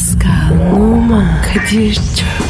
Pascal, Oman, Kadir çok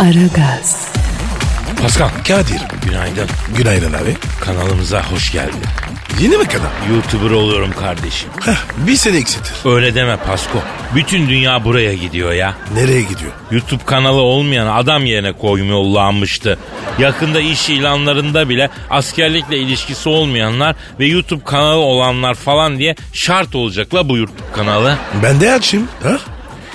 Aragaz, Pascal. Kadir. Günaydın. Günaydın abi. Kanalımıza hoş geldin. Yeni mi kadar? YouTuber oluyorum kardeşim. Heh, bir sene eksiltir. Öyle deme Pasko. Bütün dünya buraya gidiyor ya. Nereye gidiyor? YouTube kanalı olmayan adam yerine koymuyorlanmıştı. Yakında iş ilanlarında bile askerlikle ilişkisi olmayanlar ve YouTube kanalı olanlar falan diye şart olacakla bu YouTube kanalı. Ben de açayım. Ha?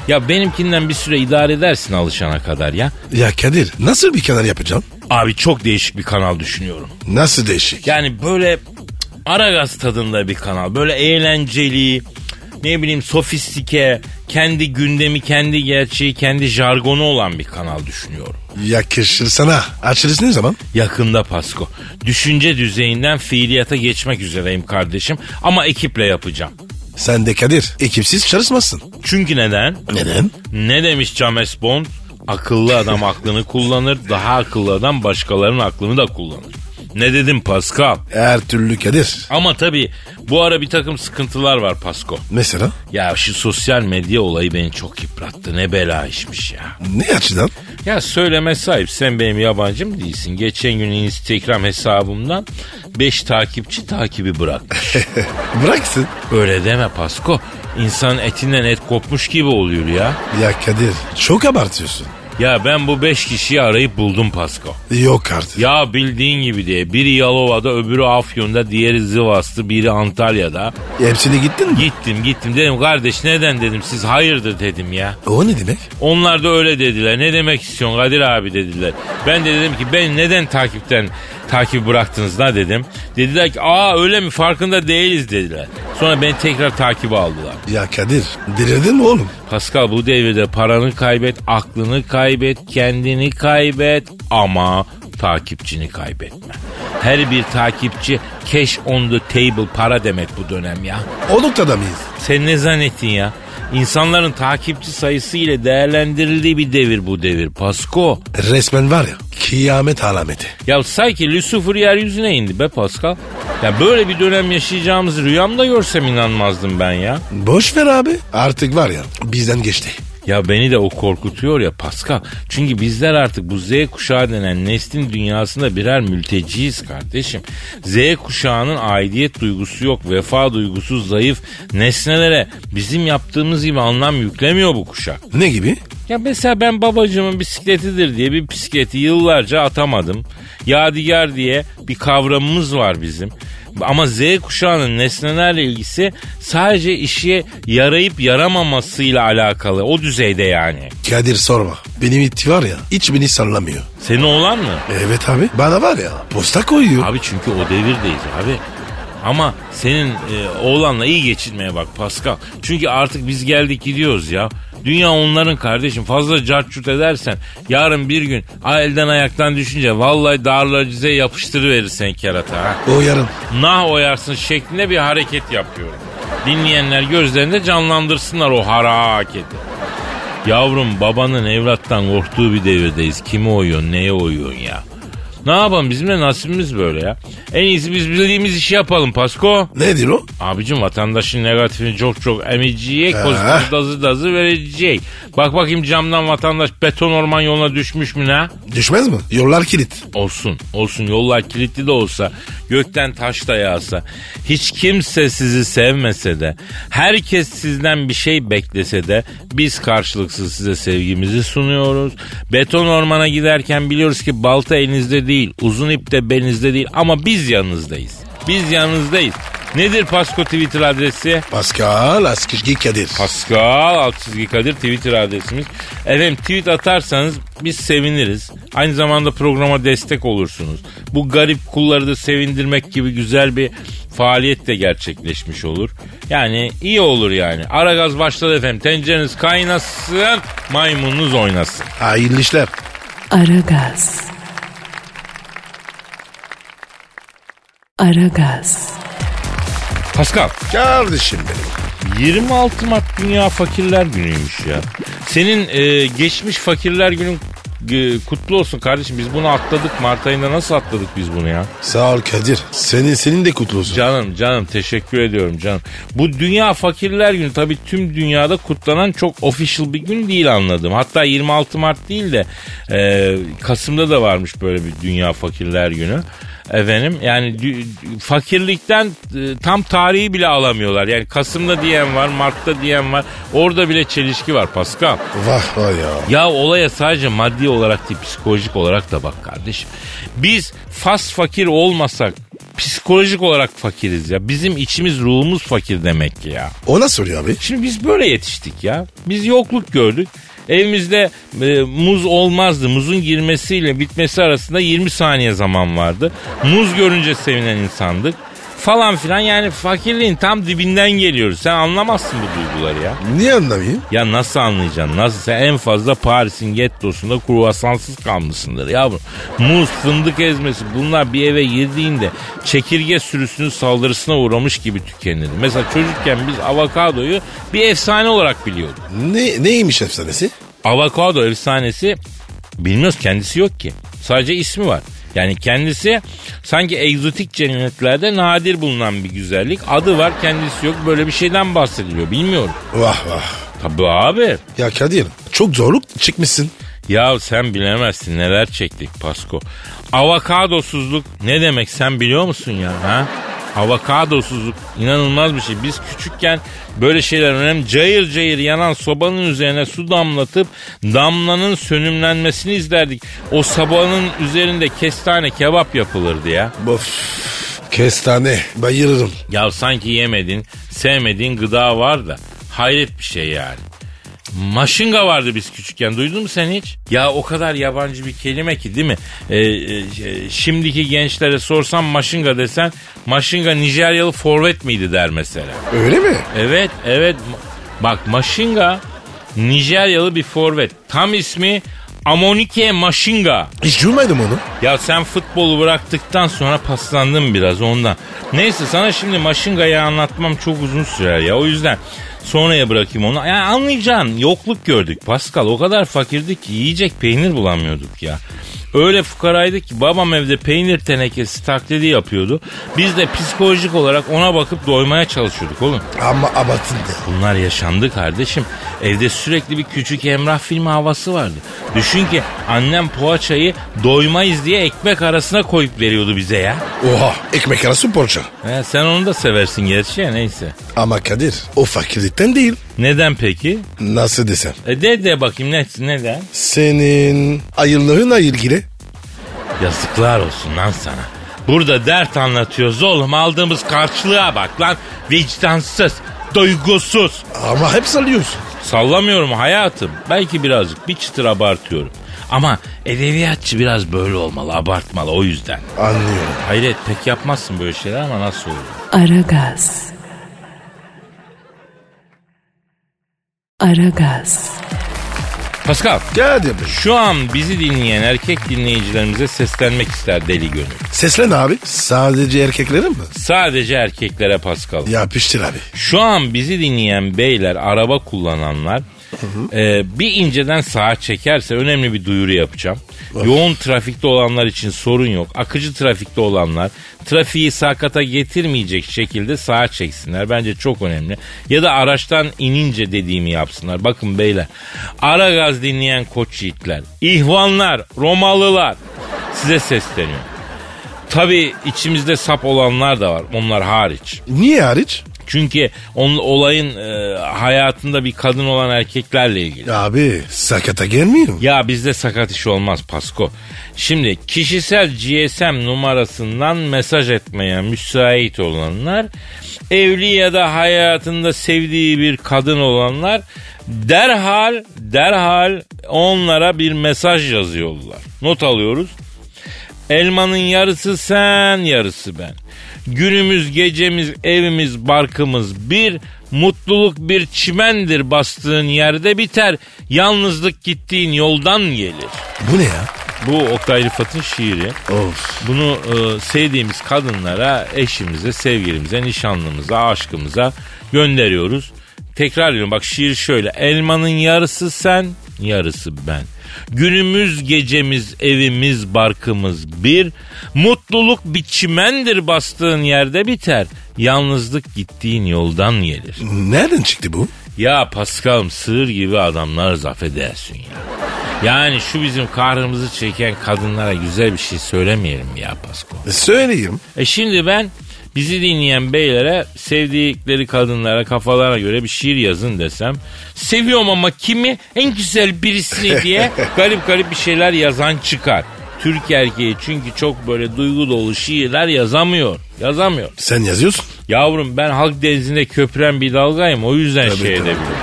Ya benimkinden bir süre idare edersin alışana kadar ya. Ya Kadir nasıl bir kanal yapacağım? Abi çok değişik bir kanal düşünüyorum. Nasıl değişik? Yani böyle Aragaz tadında bir kanal. Böyle eğlenceli, ne bileyim sofistike, kendi gündemi, kendi gerçeği, kendi jargonu olan bir kanal düşünüyorum. Yakışır sana. Açarız ne zaman? Yakında Pasko. Düşünce düzeyinden fiiliyata geçmek üzereyim kardeşim. Ama ekiple yapacağım. Sen de Kadir ekipsiz çalışmazsın. Çünkü neden? Neden? Ne demiş James Bond? Akıllı adam aklını kullanır, daha akıllı adam başkalarının aklını da kullanır. Ne dedim Pascal? Her türlü Kadir. Ama tabii bu ara bir takım sıkıntılar var Pasko. Mesela? Ya şu sosyal medya olayı beni çok yıprattı. Ne bela işmiş ya. Ne açıdan? Ya söyleme sahip sen benim yabancım değilsin. Geçen gün Instagram hesabımdan 5 takipçi takibi bırakmış. Bıraksın. Öyle deme Pasko. İnsanın etinden et kopmuş gibi oluyor ya. Ya Kadir çok abartıyorsun. Ya ben bu 5 kişiyi arayıp buldum Pasko. Yok artık. Ya bildiğin gibi diye. Biri Yalova'da, öbürü Afyon'da, diğeri Zivas'ta, biri Antalya'da. Hepsine gittin mi? Gittim gittim dedim kardeş neden dedim siz hayırdır dedim ya. O ne demek? Onlar da öyle dediler. Ne demek istiyorsun Kadir abi dediler. Ben de dedim ki ben neden takipten takip bıraktınız da dedim. Dediler ki aa öyle mi farkında değiliz dediler. Sonra beni tekrar takibe aldılar. Ya Kadir delirdin mi oğlum? Pascal bu devirde paranı kaybet, aklını kaybet, kendini kaybet ama takipçini kaybetme. Her bir takipçi cash on the table para demek bu dönem ya. O noktada mıyız? Sen ne zannettin ya? İnsanların takipçi sayısı ile değerlendirildiği bir devir bu devir. Pasko. Resmen var ya kıyamet alameti. Ya sanki Lucifer yeryüzüne indi be Pascal. Ya böyle bir dönem yaşayacağımızı rüyamda görsem inanmazdım ben ya. Boş ver abi. Artık var ya bizden geçti. Ya beni de o korkutuyor ya Pascal. Çünkü bizler artık bu Z kuşağı denen neslin dünyasında birer mülteciyiz kardeşim. Z kuşağının aidiyet duygusu yok, vefa duygusu zayıf. Nesnelere bizim yaptığımız gibi anlam yüklemiyor bu kuşak. Ne gibi? Ya mesela ben babacığımın bisikletidir diye bir bisikleti yıllarca atamadım. Yadigar diye bir kavramımız var bizim. Ama Z kuşağının nesnelerle ilgisi sadece işe yarayıp yaramamasıyla alakalı. O düzeyde yani. Kadir sorma. Benim iti var ya hiç beni sallamıyor. Senin oğlan mı? Evet abi. Bana var ya posta koyuyor. Abi çünkü o devirdeyiz abi. Ama senin e, oğlanla iyi geçinmeye bak Pascal. Çünkü artık biz geldik gidiyoruz ya. Dünya onların kardeşim. Fazla cartçut edersen yarın bir gün elden ayaktan düşünce vallahi darlacıze yapıştırıverirsen kerata ha. O yarın. Nah oyarsın şeklinde bir hareket yapıyorum. Dinleyenler gözlerinde canlandırsınlar o hareketi. Yavrum babanın evlattan korktuğu bir devirdeyiz. Kimi oyuyorsun neye oyuyorsun ya? Ne yapalım bizim de nasibimiz böyle ya. En iyisi biz bildiğimiz işi yapalım Pasko. Nedir o? Abicim vatandaşın negatifini çok çok emecek, pozitif dazı dazı verecek. Bak bakayım camdan vatandaş beton orman yoluna düşmüş mü ne? Düşmez mi? Yollar kilit. Olsun, olsun yollar kilitli de olsa, gökten taş da yağsa, hiç kimse sizi sevmese de, herkes sizden bir şey beklese de biz karşılıksız size sevgimizi sunuyoruz. Beton ormana giderken biliyoruz ki balta elinizde değil, uzun ip de belinizde değil ama biz yanınızdayız. Biz yanınızdayız. Nedir Pasko Twitter adresi? Pascal Askışgi Kadir. Pascal çizgi Kadir Twitter adresimiz. Efendim tweet atarsanız biz seviniriz. Aynı zamanda programa destek olursunuz. Bu garip kulları da sevindirmek gibi güzel bir faaliyet de gerçekleşmiş olur. Yani iyi olur yani. Ara gaz başladı efendim. Tencereniz kaynasın, maymununuz oynasın. Hayırlı işler. Aragaz. Aragaz. Pascal, Kardeşim benim. 26 Mart Dünya Fakirler Günü'ymüş ya. Senin e, geçmiş Fakirler Günün e, kutlu olsun kardeşim. Biz bunu atladık. Mart ayında nasıl atladık biz bunu ya? Sağ ol Kadir. Senin senin de kutlu olsun. Canım canım teşekkür ediyorum canım. Bu Dünya Fakirler Günü tabii tüm dünyada kutlanan çok official bir gün değil anladım. Hatta 26 Mart değil de e, Kasım'da da varmış böyle bir Dünya Fakirler Günü. Efendim yani fakirlikten e, tam tarihi bile alamıyorlar. Yani Kasım'da diyen var, Mart'ta diyen var. Orada bile çelişki var Pascal. Vah vah ya. Ya olaya sadece maddi olarak değil psikolojik olarak da bak kardeşim. Biz fas fakir olmasak psikolojik olarak fakiriz ya. Bizim içimiz ruhumuz fakir demek ki ya. O nasıl oluyor abi? Şimdi biz böyle yetiştik ya. Biz yokluk gördük. Evimizde e, muz olmazdı. Muzun girmesiyle bitmesi arasında 20 saniye zaman vardı. Muz görünce sevinen insandık. Falan filan yani fakirliğin tam dibinden geliyoruz. Sen anlamazsın bu duyguları ya. Niye anlamayayım? Ya nasıl anlayacaksın? Nasıl? Sen en fazla Paris'in gettosunda kruvasansız kalmışsındır yavrum. Muz, fındık ezmesi bunlar bir eve girdiğinde çekirge sürüsünün saldırısına uğramış gibi tükenirdi. Mesela çocukken biz avokadoyu bir efsane olarak biliyorduk. Ne, neymiş efsanesi? Avokado efsanesi bilmiyoruz kendisi yok ki. Sadece ismi var. Yani kendisi sanki egzotik cennetlerde nadir bulunan bir güzellik. Adı var kendisi yok böyle bir şeyden bahsediliyor bilmiyorum. Vah vah. Tabii abi. Ya Kadir çok zorluk çıkmışsın. Ya sen bilemezsin neler çektik Pasko. Avokadosuzluk ne demek sen biliyor musun ya? Ha? Avokadosuzluk inanılmaz bir şey. Biz küçükken böyle şeyler önemli. Cayır cayır yanan sobanın üzerine su damlatıp damlanın sönümlenmesini izlerdik. O sobanın üzerinde kestane kebap yapılırdı ya. Of. Kestane. Bayılırım. Ya sanki yemedin, sevmediğin gıda var da hayret bir şey yani. Maşınga vardı biz küçükken duydun mu sen hiç? Ya o kadar yabancı bir kelime ki değil mi? Ee, e, şimdiki gençlere sorsam maşınga desen maşınga Nijeryalı forvet miydi der mesela. Öyle mi? Evet evet bak maşınga Nijeryalı bir forvet. Tam ismi Amonike Maşinga. Hiç duymadım onu. Ya sen futbolu bıraktıktan sonra paslandın biraz ondan. Neyse sana şimdi Maşinga'yı anlatmam çok uzun sürer ya. O yüzden sonraya bırakayım onu. Yani anlayacaksın yokluk gördük Pascal. O kadar fakirdik ki yiyecek peynir bulamıyorduk ya. Öyle fukaraydık ki babam evde peynir tenekesi taklidi yapıyordu. Biz de psikolojik olarak ona bakıp doymaya çalışıyorduk oğlum. Ama abartın de. Bunlar yaşandı kardeşim. Evde sürekli bir küçük Emrah filmi havası vardı. Düşün ki annem poğaçayı doymayız diye ekmek arasına koyup veriyordu bize ya. Oha ekmek arası poğaça. He, sen onu da seversin gerçi ya neyse. Ama Kadir o fakirlikten değil. Neden peki? Nasıl desem. E de de bakayım ne, neden? Senin ayırlarınla ilgili. Yazıklar olsun lan sana. Burada dert anlatıyoruz oğlum aldığımız karşılığa bak lan. Vicdansız, duygusuz. Ama hep salıyorsun. Sallamıyorum hayatım. Belki birazcık bir çıtır abartıyorum. Ama edebiyatçı biraz böyle olmalı, abartmalı o yüzden. Anlıyorum. Hayret pek yapmazsın böyle şeyler ama nasıl olur? Aragaz. Aragaz. Pascal, Bey. şu an bizi dinleyen erkek dinleyicilerimize seslenmek ister deli gönül. Seslen abi. Sadece erkeklerin mi? Sadece erkeklere Pascal. Yapıştır abi. Şu an bizi dinleyen beyler, araba kullananlar e, bir inceden sağa çekerse önemli bir duyuru yapacağım. Yoğun trafikte olanlar için sorun yok. Akıcı trafikte olanlar trafiği sakata getirmeyecek şekilde sağa çeksinler. Bence çok önemli. Ya da araçtan inince dediğimi yapsınlar. Bakın beyler. Ara gaz dinleyen koç yiğitler, ihvanlar, Romalılar size sesleniyor. Tabii içimizde sap olanlar da var. Onlar hariç. Niye hariç? Çünkü onun olayın e, hayatında bir kadın olan erkeklerle ilgili. Abi sakata gelmiyor mu? Ya bizde sakat iş olmaz Pasko. Şimdi kişisel GSM numarasından mesaj etmeye müsait olanlar, evli ya da hayatında sevdiği bir kadın olanlar derhal derhal onlara bir mesaj yazıyorlar. Not alıyoruz. Elmanın yarısı sen, yarısı ben. Günümüz, gecemiz, evimiz, barkımız bir. Mutluluk bir çimendir bastığın yerde biter. Yalnızlık gittiğin yoldan gelir. Bu ne ya? Bu Oktay Rıfat'ın şiiri. Of. Bunu e, sevdiğimiz kadınlara, eşimize, sevgilimize, nişanlımıza, aşkımıza gönderiyoruz. Tekrar ediyorum bak şiir şöyle. Elmanın yarısı sen, yarısı ben. Günümüz, gecemiz, evimiz, barkımız bir. Mutluluk bir çimendir bastığın yerde biter. Yalnızlık gittiğin yoldan gelir. Nereden çıktı bu? Ya Paskal'ım sığır gibi adamlarız affedersin ya. Yani şu bizim kahrımızı çeken kadınlara güzel bir şey söylemeyelim ya Pasko. E, söyleyeyim. E şimdi ben bizi dinleyen beylere sevdikleri kadınlara kafalarına göre bir şiir yazın desem. Seviyorum ama kimi en güzel birisini diye garip garip bir şeyler yazan çıkar. Türk erkeği çünkü çok böyle duygu dolu şiirler yazamıyor. Yazamıyor. Sen yazıyorsun. Yavrum ben halk denizinde köpüren bir dalgayım o yüzden Tabii, şey tabii. edebiliyorum.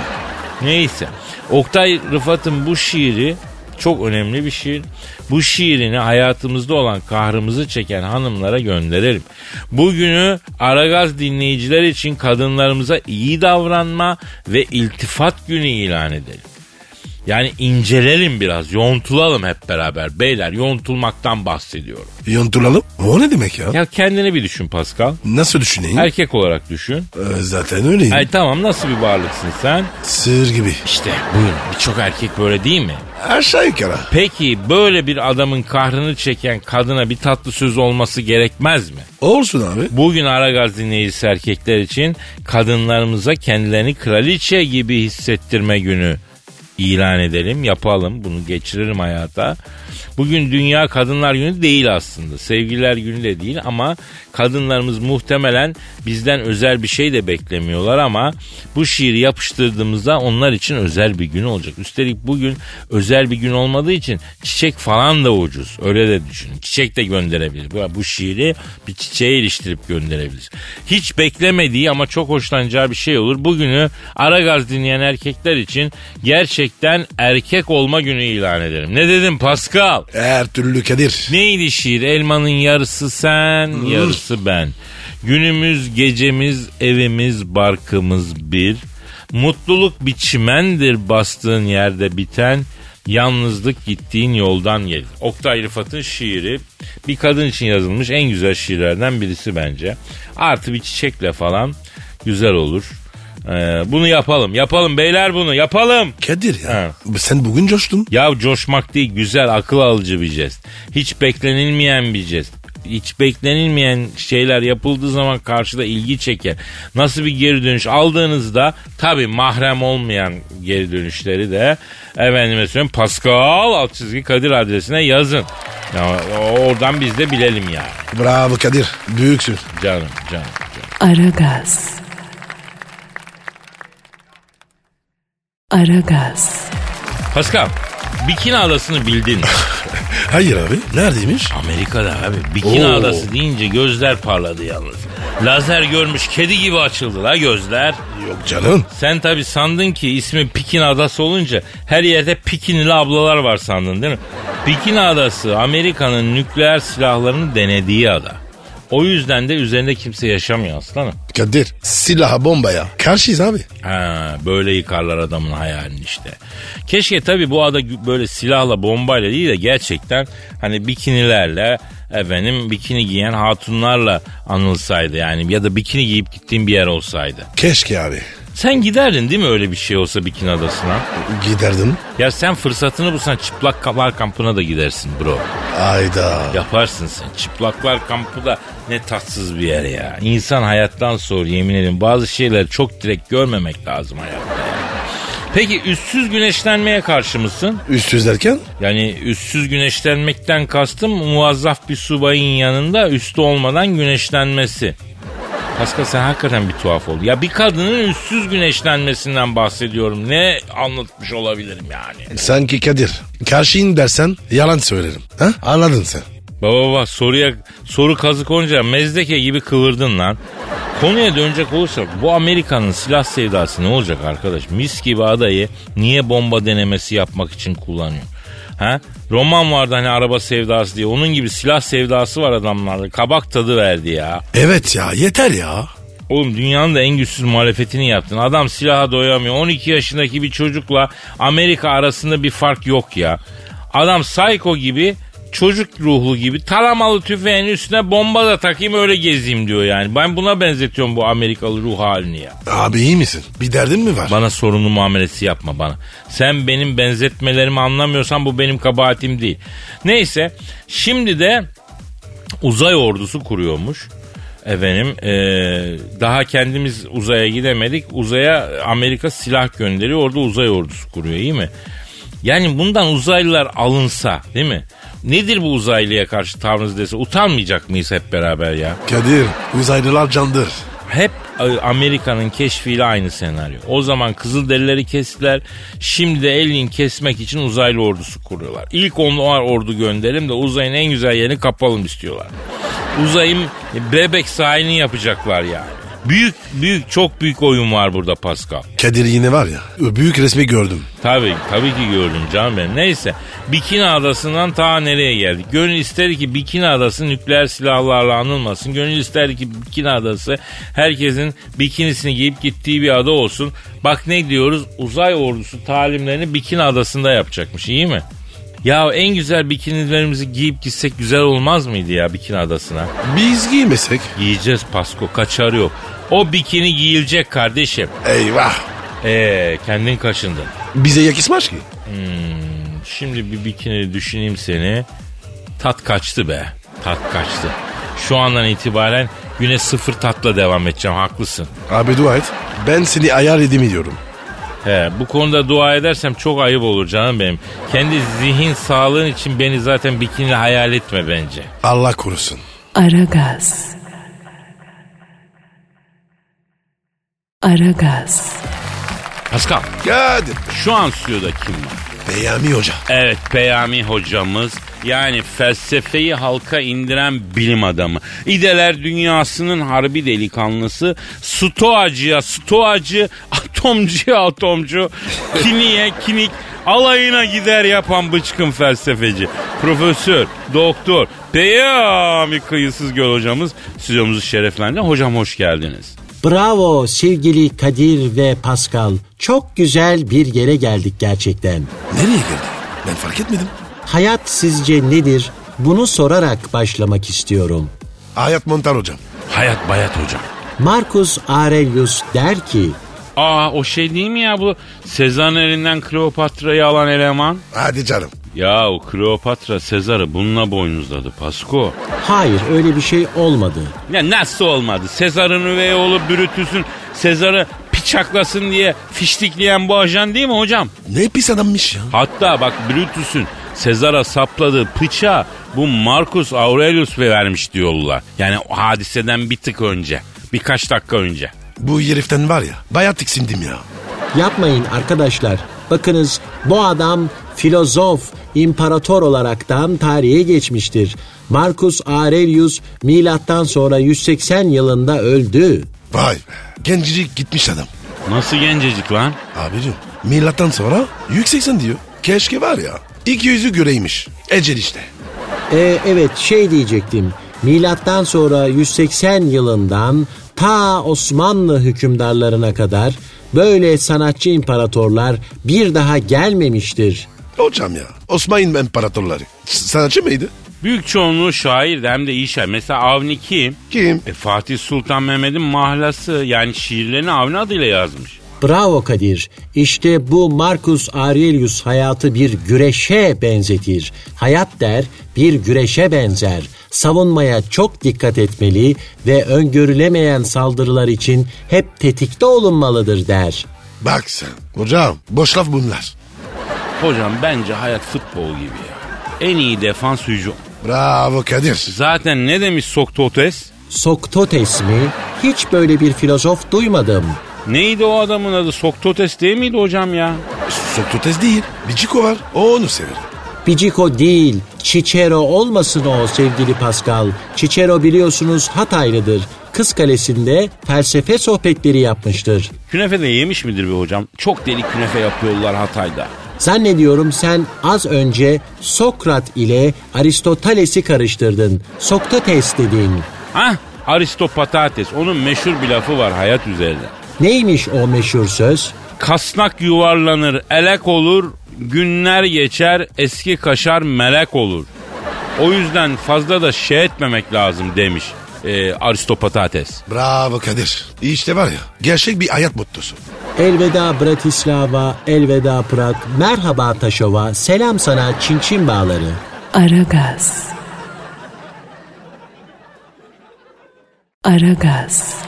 Neyse. Oktay Rıfat'ın bu şiiri çok önemli bir şiir. Bu şiirini hayatımızda olan kahrımızı çeken hanımlara gönderelim. Bugünü Aragaz dinleyiciler için kadınlarımıza iyi davranma ve iltifat günü ilan edelim. Yani incelelim biraz, yontulalım hep beraber. Beyler yontulmaktan bahsediyorum. Yontulalım. O ne demek ya? Ya kendini bir düşün Pascal. Nasıl düşüneyim? Erkek olarak düşün. Ee, zaten öyleyim. Ay tamam nasıl bir varlıksın sen? Sığır gibi. İşte buyurun birçok erkek böyle değil mi? Aşağı yukarı. Peki böyle bir adamın kahrını çeken kadına bir tatlı söz olması gerekmez mi? Olsun abi. Bugün Aragaz dinleyicisi erkekler için kadınlarımıza kendilerini kraliçe gibi hissettirme günü ilan edelim, yapalım, bunu geçirelim hayata. Bugün Dünya Kadınlar Günü değil aslında. Sevgililer Günü de değil ama kadınlarımız muhtemelen bizden özel bir şey de beklemiyorlar ama bu şiiri yapıştırdığımızda onlar için özel bir gün olacak. Üstelik bugün özel bir gün olmadığı için çiçek falan da ucuz. Öyle de düşünün. Çiçek de gönderebilir. Bu, bu şiiri bir çiçeğe iliştirip gönderebilir. Hiç beklemediği ama çok hoşlanacağı bir şey olur. Bugünü Aragaz dinleyen erkekler için gerçekten erkek olma günü ilan ederim. Ne dedim Pascal? Her türlü Kadir. Neydi şiir? Elmanın yarısı sen, yarısı ben. Günümüz, gecemiz, evimiz, barkımız bir. Mutluluk bir çimendir bastığın yerde biten. Yalnızlık gittiğin yoldan gelir. Oktay Rıfat'ın şiiri bir kadın için yazılmış en güzel şiirlerden birisi bence. Artı bir çiçekle falan güzel olur. Ee, bunu yapalım. Yapalım beyler bunu yapalım. Kadir ya. Ha. Sen bugün coştun. Ya coşmak değil güzel akıl alıcı bir jest. Hiç beklenilmeyen bir jest. Hiç beklenilmeyen şeyler yapıldığı zaman karşıda ilgi çeker. Nasıl bir geri dönüş aldığınızda tabi mahrem olmayan geri dönüşleri de efendime söyleyeyim Pascal alt çizgi Kadir adresine yazın. Ya, oradan biz de bilelim yani. Bravo Kadir. Büyüksün. Canım canım. canım. Aragaz. Aragaz. Pascal Bikini Adası'nı bildin? Hayır abi. Neredeymiş? Amerika'da abi. Bikini Oo. Adası deyince gözler parladı yalnız. Lazer görmüş kedi gibi açıldı la gözler. Yok canım. Sen tabi sandın ki ismi Bikini Adası olunca her yerde Bikinili ablalar var sandın değil mi? Bikini Adası Amerika'nın nükleer silahlarını denediği ada. O yüzden de üzerinde kimse yaşamıyor aslanım. Kadir silaha bombaya karşıyız abi. Ha, böyle yıkarlar adamın hayalini işte. Keşke tabii bu ada böyle silahla bombayla değil de gerçekten hani bikinilerle efendim bikini giyen hatunlarla anılsaydı yani ya da bikini giyip gittiğin bir yer olsaydı. Keşke abi. Sen giderdin değil mi öyle bir şey olsa bikini adasına? Giderdim. Ya sen fırsatını bulsan çıplaklar kampına da gidersin bro. Ayda. Yaparsın sen. Çıplaklar kampı da ne tatsız bir yer ya. İnsan hayattan sonra yemin ederim bazı şeyleri çok direkt görmemek lazım hayatta ya. Peki üstsüz güneşlenmeye karşı mısın? Üstsüz derken? Yani üstsüz güneşlenmekten kastım muvazzaf bir subayın yanında üstü olmadan güneşlenmesi. Pascal sen hakikaten bir tuhaf oldu. Ya bir kadının üstsüz güneşlenmesinden bahsediyorum. Ne anlatmış olabilirim yani? Sanki Kadir. Karşıyım dersen yalan söylerim. Ha? Anladın sen. Baba baba soruya soru kazık olunca mezdeke gibi kıvırdın lan. Konuya dönecek olursak bu Amerika'nın silah sevdası ne olacak arkadaş? Mis gibi adayı niye bomba denemesi yapmak için kullanıyor? Ha? Roman vardı hani araba sevdası diye. Onun gibi silah sevdası var adamlarda. Kabak tadı verdi ya. Evet ya yeter ya. Oğlum dünyanın da en güçsüz muhalefetini yaptın. Adam silaha doyamıyor. 12 yaşındaki bir çocukla Amerika arasında bir fark yok ya. Adam psycho gibi çocuk ruhlu gibi taramalı tüfeğin üstüne bomba da takayım öyle gezeyim diyor yani. Ben buna benzetiyorum bu Amerikalı ruh halini ya. Abi iyi misin? Bir derdin mi var? Bana sorunlu muamelesi yapma bana. Sen benim benzetmelerimi anlamıyorsan bu benim kabahatim değil. Neyse şimdi de uzay ordusu kuruyormuş. Efendim eee, daha kendimiz uzaya gidemedik. Uzaya Amerika silah gönderiyor. Orada uzay ordusu kuruyor iyi mi? Yani bundan uzaylılar alınsa değil mi? Nedir bu uzaylıya karşı tavrınız dese utanmayacak mıyız hep beraber ya? Kadir uzaylılar candır. Hep e, Amerika'nın keşfiyle aynı senaryo. O zaman Kızılderilileri kestiler. Şimdi de Alien kesmek için uzaylı ordusu kuruyorlar. İlk onlar ordu gönderelim de uzayın en güzel yerini kapalım istiyorlar. Uzayın bebek sahilini yapacaklar yani. Büyük büyük çok büyük oyun var burada Pascal. Kadir yine var ya büyük resmi gördüm. Tabii tabii ki gördüm canım benim. Neyse Bikini Adası'ndan ta nereye geldik? Gönül ister ki Bikini Adası nükleer silahlarla anılmasın. Gönül ister ki Bikini Adası herkesin bikinisini giyip gittiği bir ada olsun. Bak ne diyoruz uzay ordusu talimlerini Bikini Adası'nda yapacakmış iyi mi? Ya en güzel bikinilerimizi giyip gitsek güzel olmaz mıydı ya Bikini Adası'na? Biz giymesek. Giyeceğiz Pasko kaçarı yok. O bikini giyilecek kardeşim. Eyvah. Ee kendin kaşındın. Bize yakışmaz ki. Şimdi bir bikini düşüneyim seni. Tat kaçtı be. Tat kaçtı. Şu andan itibaren güne sıfır tatla devam edeceğim. Haklısın. Abi dua et. Ben seni ayar edeyim diyorum. He, bu konuda dua edersem çok ayıp olur canım benim. Kendi zihin sağlığın için beni zaten bikini hayal etme bence. Allah korusun. Aragaz. Aragaz. Pascal Kadir. şu an stüdyoda kim var? Peyami Hoca. Evet Peyami hocamız yani felsefeyi halka indiren bilim adamı. İdeler dünyasının harbi delikanlısı, stoacıya stoacı, atomcuya atomcu, kiniye kinik alayına gider yapan bıçkın felsefeci. Profesör, doktor, Peyami kıyısız göl hocamız stüdyomuzu şereflendi. Hocam hoş geldiniz. Bravo sevgili Kadir ve Pascal. Çok güzel bir yere geldik gerçekten. Nereye girdi? Ben fark etmedim. Hayat sizce nedir? Bunu sorarak başlamak istiyorum. Hayat Montar hocam. Hayat bayat hocam. Marcus Aurelius der ki, Aa o şey değil mi ya bu Sezar'ın elinden Kleopatra'yı alan eleman? Hadi canım. Ya o Kleopatra Sezar'ı bununla boynuzladı Pasko. hayır öyle bir şey olmadı. Ya nasıl olmadı? Sezar'ın üvey oğlu Brutus'un Sezar'ı piçaklasın diye fiştikleyen bu ajan değil mi hocam? Ne pis adammış ya. Hatta bak Brutus'un Sezar'a sapladığı bıçağı bu Marcus Aurelius vermiş diyorlar. Yani o hadiseden bir tık önce. Birkaç dakika önce. Bu heriften var ya bayağı tiksindim ya. Yapmayın arkadaşlar. Bakınız bu adam filozof, imparator olaraktan tarihe geçmiştir. Marcus Aurelius milattan sonra 180 yılında öldü. Vay be. Gencecik gitmiş adam. Nasıl gencecik lan? Abicim milattan sonra yükseksin diyor. Keşke var ya. İki yüzü göreymiş. Ecel işte. Ee, evet şey diyecektim. Milattan sonra 180 yılından ta Osmanlı hükümdarlarına kadar böyle sanatçı imparatorlar bir daha gelmemiştir. Hocam ya Osmanlı imparatorları. Sanatçı mıydı? Büyük çoğunluğu şair de hem de iyi şair. Mesela Avni kim? Kim? E, Fatih Sultan Mehmet'in mahlası yani şiirlerini Avni adıyla yazmış. Bravo Kadir. İşte bu Marcus Aurelius hayatı bir güreşe benzetir. Hayat der bir güreşe benzer. Savunmaya çok dikkat etmeli ve öngörülemeyen saldırılar için hep tetikte olunmalıdır der. Bak sen. Hocam boş laf bunlar. Hocam bence hayat futbol gibi ya. En iyi defans hücum. Bravo Kadir. Zaten ne demiş Soktotes? Soktotes mi? Hiç böyle bir filozof duymadım. Neydi o adamın adı? Soktotes değil miydi hocam ya? Sokrates değil. Bir Ciko var. O onu sever. Biciko değil, Cicero olmasın o sevgili Pascal. Cicero biliyorsunuz Hataylıdır. Kız Kalesi'nde felsefe sohbetleri yapmıştır. Künefe de yemiş midir be hocam? Çok deli künefe yapıyorlar Hatay'da. Zannediyorum sen az önce Sokrat ile Aristoteles'i karıştırdın. Sokrates dedin. Ah Aristopatates onun meşhur bir lafı var hayat üzerinde. Neymiş o meşhur söz? Kasnak yuvarlanır elek olur günler geçer eski kaşar melek olur. O yüzden fazla da şey etmemek lazım demiş e, Aristopatates. Bravo Kadir. İşte var ya gerçek bir hayat mottosu. Elveda Bratislava, elveda Prag, merhaba Taşova, selam sana Çin Çin bağları. Aragaz. Aragaz.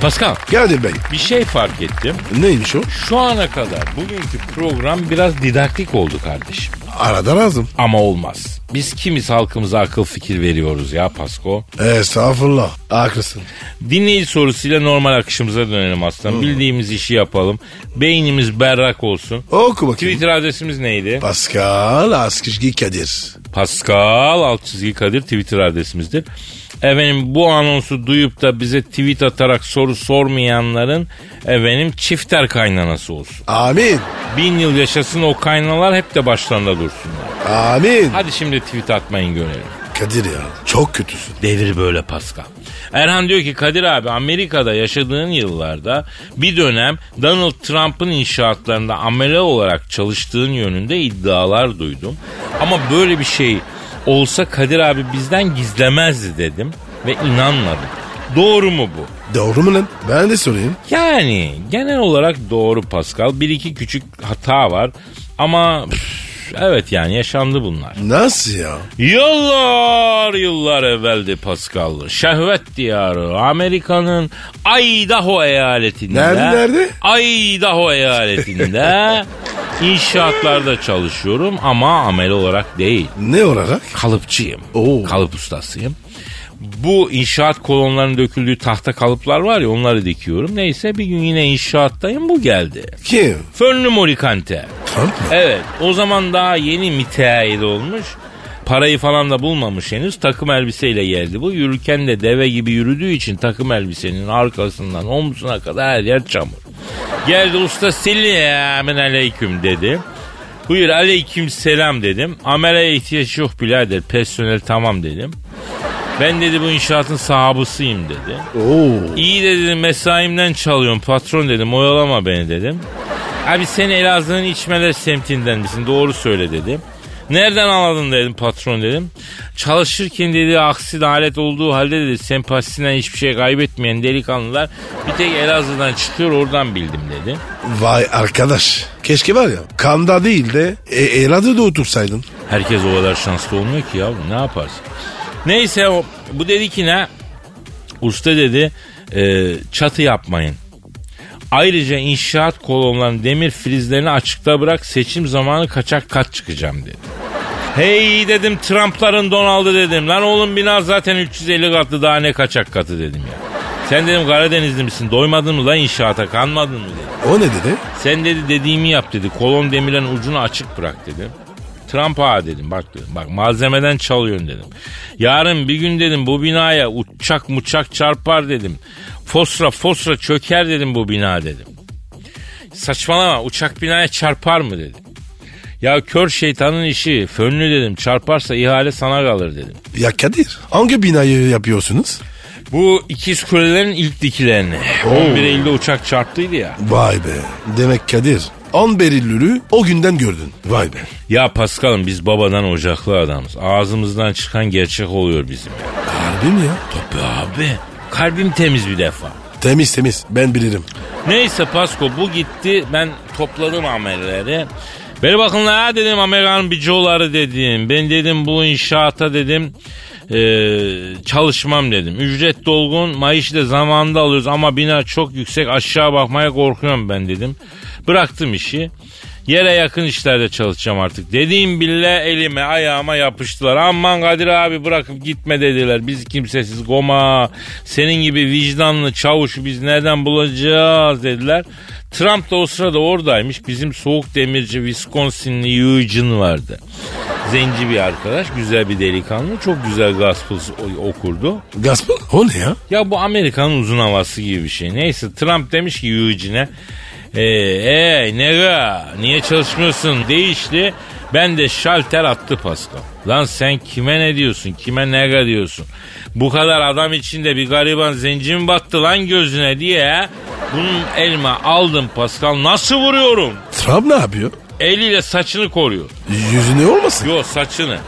Pascal Geldim bey. bir şey fark ettim. Neymiş o? Şu ana kadar bugünkü program biraz didaktik oldu kardeşim. Arada lazım. Ama olmaz. Biz kimiz halkımıza akıl fikir veriyoruz ya Pasko. Estağfurullah. Haklısın. Dinleyici sorusuyla normal akışımıza dönelim aslan. Bildiğimiz işi yapalım. Beynimiz berrak olsun. Oku bakayım. Twitter adresimiz neydi? Pascal Askışgi Kadir. Pascal alt çizgi Kadir Twitter adresimizdir. Efendim bu anonsu duyup da bize tweet atarak soru sormayanların efendim çifter kaynanası olsun. Amin. Bin yıl yaşasın o kaynalar hep de başlarında dursunlar. Amin. Hadi şimdi tweet atmayın görelim. Kadir ya çok kötüsün. Devir böyle Pascal. Erhan diyor ki Kadir abi Amerika'da yaşadığın yıllarda bir dönem Donald Trump'ın inşaatlarında amele olarak çalıştığın yönünde iddialar duydum. Ama böyle bir şey olsa Kadir abi bizden gizlemezdi dedim ve inanmadım. Doğru mu bu? Doğru mu lan? Ben de sorayım. Yani genel olarak doğru Pascal. Bir iki küçük hata var ama üf, evet yani yaşandı bunlar. Nasıl ya? Yıllar yıllar evveldi Pascal. Şehvet diyarı Amerika'nın Idaho eyaletinde. Nerede, nerede? Idaho eyaletinde inşaatlarda çalışıyorum ama amel olarak değil. Ne olarak? Kalıpçıyım. Oo. Kalıp ustasıyım. Bu inşaat kolonlarının döküldüğü tahta kalıplar var ya onları dikiyorum. Neyse bir gün yine inşaattayım bu geldi. Kim? Fönlü Morikante. Trump mı? Evet o zaman daha yeni müteahhit olmuş. Parayı falan da bulmamış henüz. Takım elbiseyle geldi bu. Yürürken de deve gibi yürüdüğü için takım elbisenin arkasından omzuna kadar her yer çamur. Geldi usta selamun aleyküm dedi. Buyur aleyküm selam dedim. Ameleye ihtiyaç yok birader. Personel tamam dedim. Ben dedi bu inşaatın sahabısıyım dedi. Oo. İyi de dedim mesaimden çalıyorum patron dedim oyalama beni dedim. Abi sen Elazığ'ın içmeler semtinden misin doğru söyle dedim. Nereden anladın dedim patron dedim. Çalışırken dedi aksi alet olduğu halde dedi sempatisinden hiçbir şey kaybetmeyen delikanlılar bir tek Elazığ'dan çıkıyor oradan bildim dedi. Vay arkadaş. Keşke var ya kanda değil de e, Elazığ'da otursaydın. Herkes o kadar şanslı olmuyor ki ya ne yaparsın. Neyse o, bu dedi ki ne? Usta dedi e, çatı yapmayın. Ayrıca inşaat kolonlarının demir filizlerini açıkta bırak seçim zamanı kaçak kat çıkacağım dedi. Hey dedim Trump'ların Donald'ı dedim. Lan oğlum bina zaten 350 katlı daha ne kaçak katı dedim ya. Sen dedim Karadenizli misin doymadın mı lan inşaata kanmadın mı dedim. O ne dedi? Sen dedi dediğimi yap dedi. Kolon demirlerin ucunu açık bırak dedim. Trump ağa dedim bak dedim. Bak malzemeden çalıyorsun dedim. Yarın bir gün dedim bu binaya uçak muçak çarpar dedim. Fosra fosra çöker dedim bu bina dedim. Saçmalama uçak binaya çarpar mı dedim. Ya kör şeytanın işi fönlü dedim çarparsa ihale sana kalır dedim. Ya Kadir hangi binayı yapıyorsunuz? Bu ikiz kulelerin ilk dikilerini. 11 Eylül'de uçak çarptıydı ya. Vay be. Demek Kadir 11 Eylül'ü o günden gördün. Vay be. Ya Paskal'ım biz babadan ocaklı adamız. Ağzımızdan çıkan gerçek oluyor bizim ya. Harbi mi ya? Tabii abi. Kalbim temiz bir defa. Temiz temiz ben bilirim. Neyse Pasko bu gitti. Ben topladım amelleri. Beni bakın la dedim Amerikan bicoları dedim. Ben dedim bu inşaata dedim eee, çalışmam dedim. Ücret dolgun maaşı da zamanında alıyoruz ama bina çok yüksek aşağı bakmaya korkuyorum ben dedim. Bıraktım işi. Yere yakın işlerde çalışacağım artık. Dediğim bile elime ayağıma yapıştılar. Aman Kadir abi bırakıp gitme dediler. Biz kimsesiz goma. Senin gibi vicdanlı çavuşu biz nereden bulacağız dediler. Trump da o sırada oradaymış. Bizim soğuk demirci Wisconsinli Eugene vardı. Zenci bir arkadaş, güzel bir delikanlı. Çok güzel gospel okurdu. Gospel? O ne ya? Ya bu Amerika'nın uzun havası gibi bir şey. Neyse Trump demiş ki Eugene'e Ee, ey nega niye çalışmıyorsun değişti. Ben de şalter attı Pascal. Lan sen kime ne diyorsun? Kime nega diyorsun? Bu kadar adam içinde bir gariban zenci mi battı lan gözüne diye bunun elma aldım Pascal. Nasıl vuruyorum? Trump ne yapıyor? Eliyle saçını koruyor. Yüzüne olmasın? Yo saçını.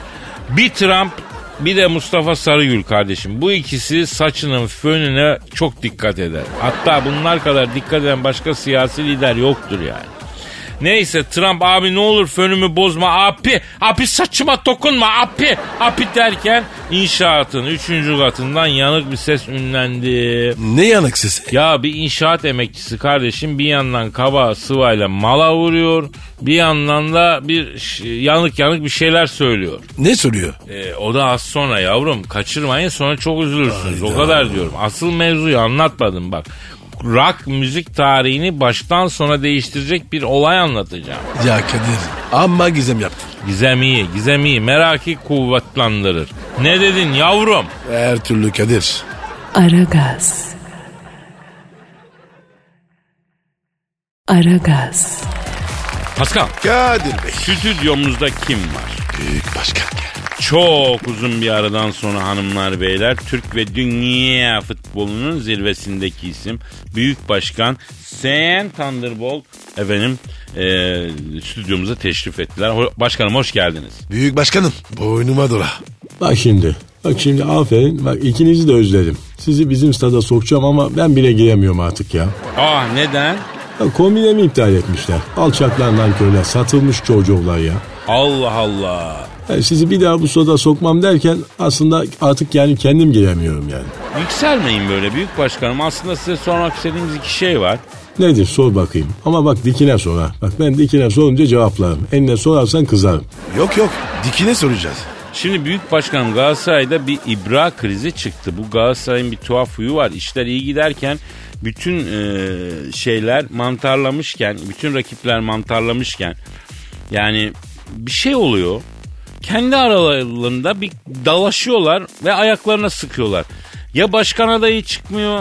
Bir Trump bir de Mustafa Sarıgül kardeşim. Bu ikisi saçının fönüne çok dikkat eder. Hatta bunlar kadar dikkat eden başka siyasi lider yoktur yani. Neyse Trump abi ne olur fönümü bozma abi. Abi saçıma dokunma abi. Abi derken inşaatın 3. katından yanık bir ses ünlendi. Ne yanık sesi? Ya bir inşaat emekçisi kardeşim bir yandan kaba sıvayla mala vuruyor. Bir yandan da bir yanık yanık bir şeyler söylüyor. Ne soruyor? E, o da az sonra yavrum kaçırmayın sonra çok üzülürsünüz. O kadar diyorum. Asıl mevzuyu anlatmadım bak. Rock müzik tarihini baştan sona değiştirecek bir olay anlatacağım. Ya Kadir amma gizem yaptın. Gizem iyi, gizem iyi. Meraki kuvvetlendirir. Ne dedin yavrum? Her türlü Kadir. Aragaz. Aragaz. Pascal, Kadir Bey. stüdyomuzda kim var? Büyük başkan geldi. Çok uzun bir aradan sonra hanımlar beyler Türk ve dünya futbolunun zirvesindeki isim Büyük Başkan Sen Thunderbolt efendim e, stüdyomuza teşrif ettiler. Başkanım hoş geldiniz. Büyük başkanım. Boynuma dola. Bak şimdi. Bak şimdi aferin. Bak ikinizi de özledim. Sizi bizim stada sokacağım ama ben bile giremiyorum artık ya. Ah neden? ya kombinemi iptal etmişler. Alçaklar nankörler. Satılmış çocuğular ya. Allah Allah. Yani sizi bir daha bu stada sokmam derken aslında artık yani kendim giremiyorum yani. Yükselmeyin böyle Büyük Başkanım. Aslında size sormak istediğimiz iki şey var. Nedir sor bakayım. Ama bak dikine sor ha. Bak ben dikine sorunca cevaplarım. Enine sorarsan kızarım. Yok yok. Dikine soracağız. Şimdi Büyük Başkanım Galatasaray'da bir ibra krizi çıktı. Bu Galatasaray'ın bir tuhaf huyu var. İşler iyi giderken bütün e, şeyler mantarlamışken, bütün rakipler mantarlamışken yani bir şey oluyor. Kendi aralarında bir dalaşıyorlar ve ayaklarına sıkıyorlar. Ya başkan adayı çıkmıyor,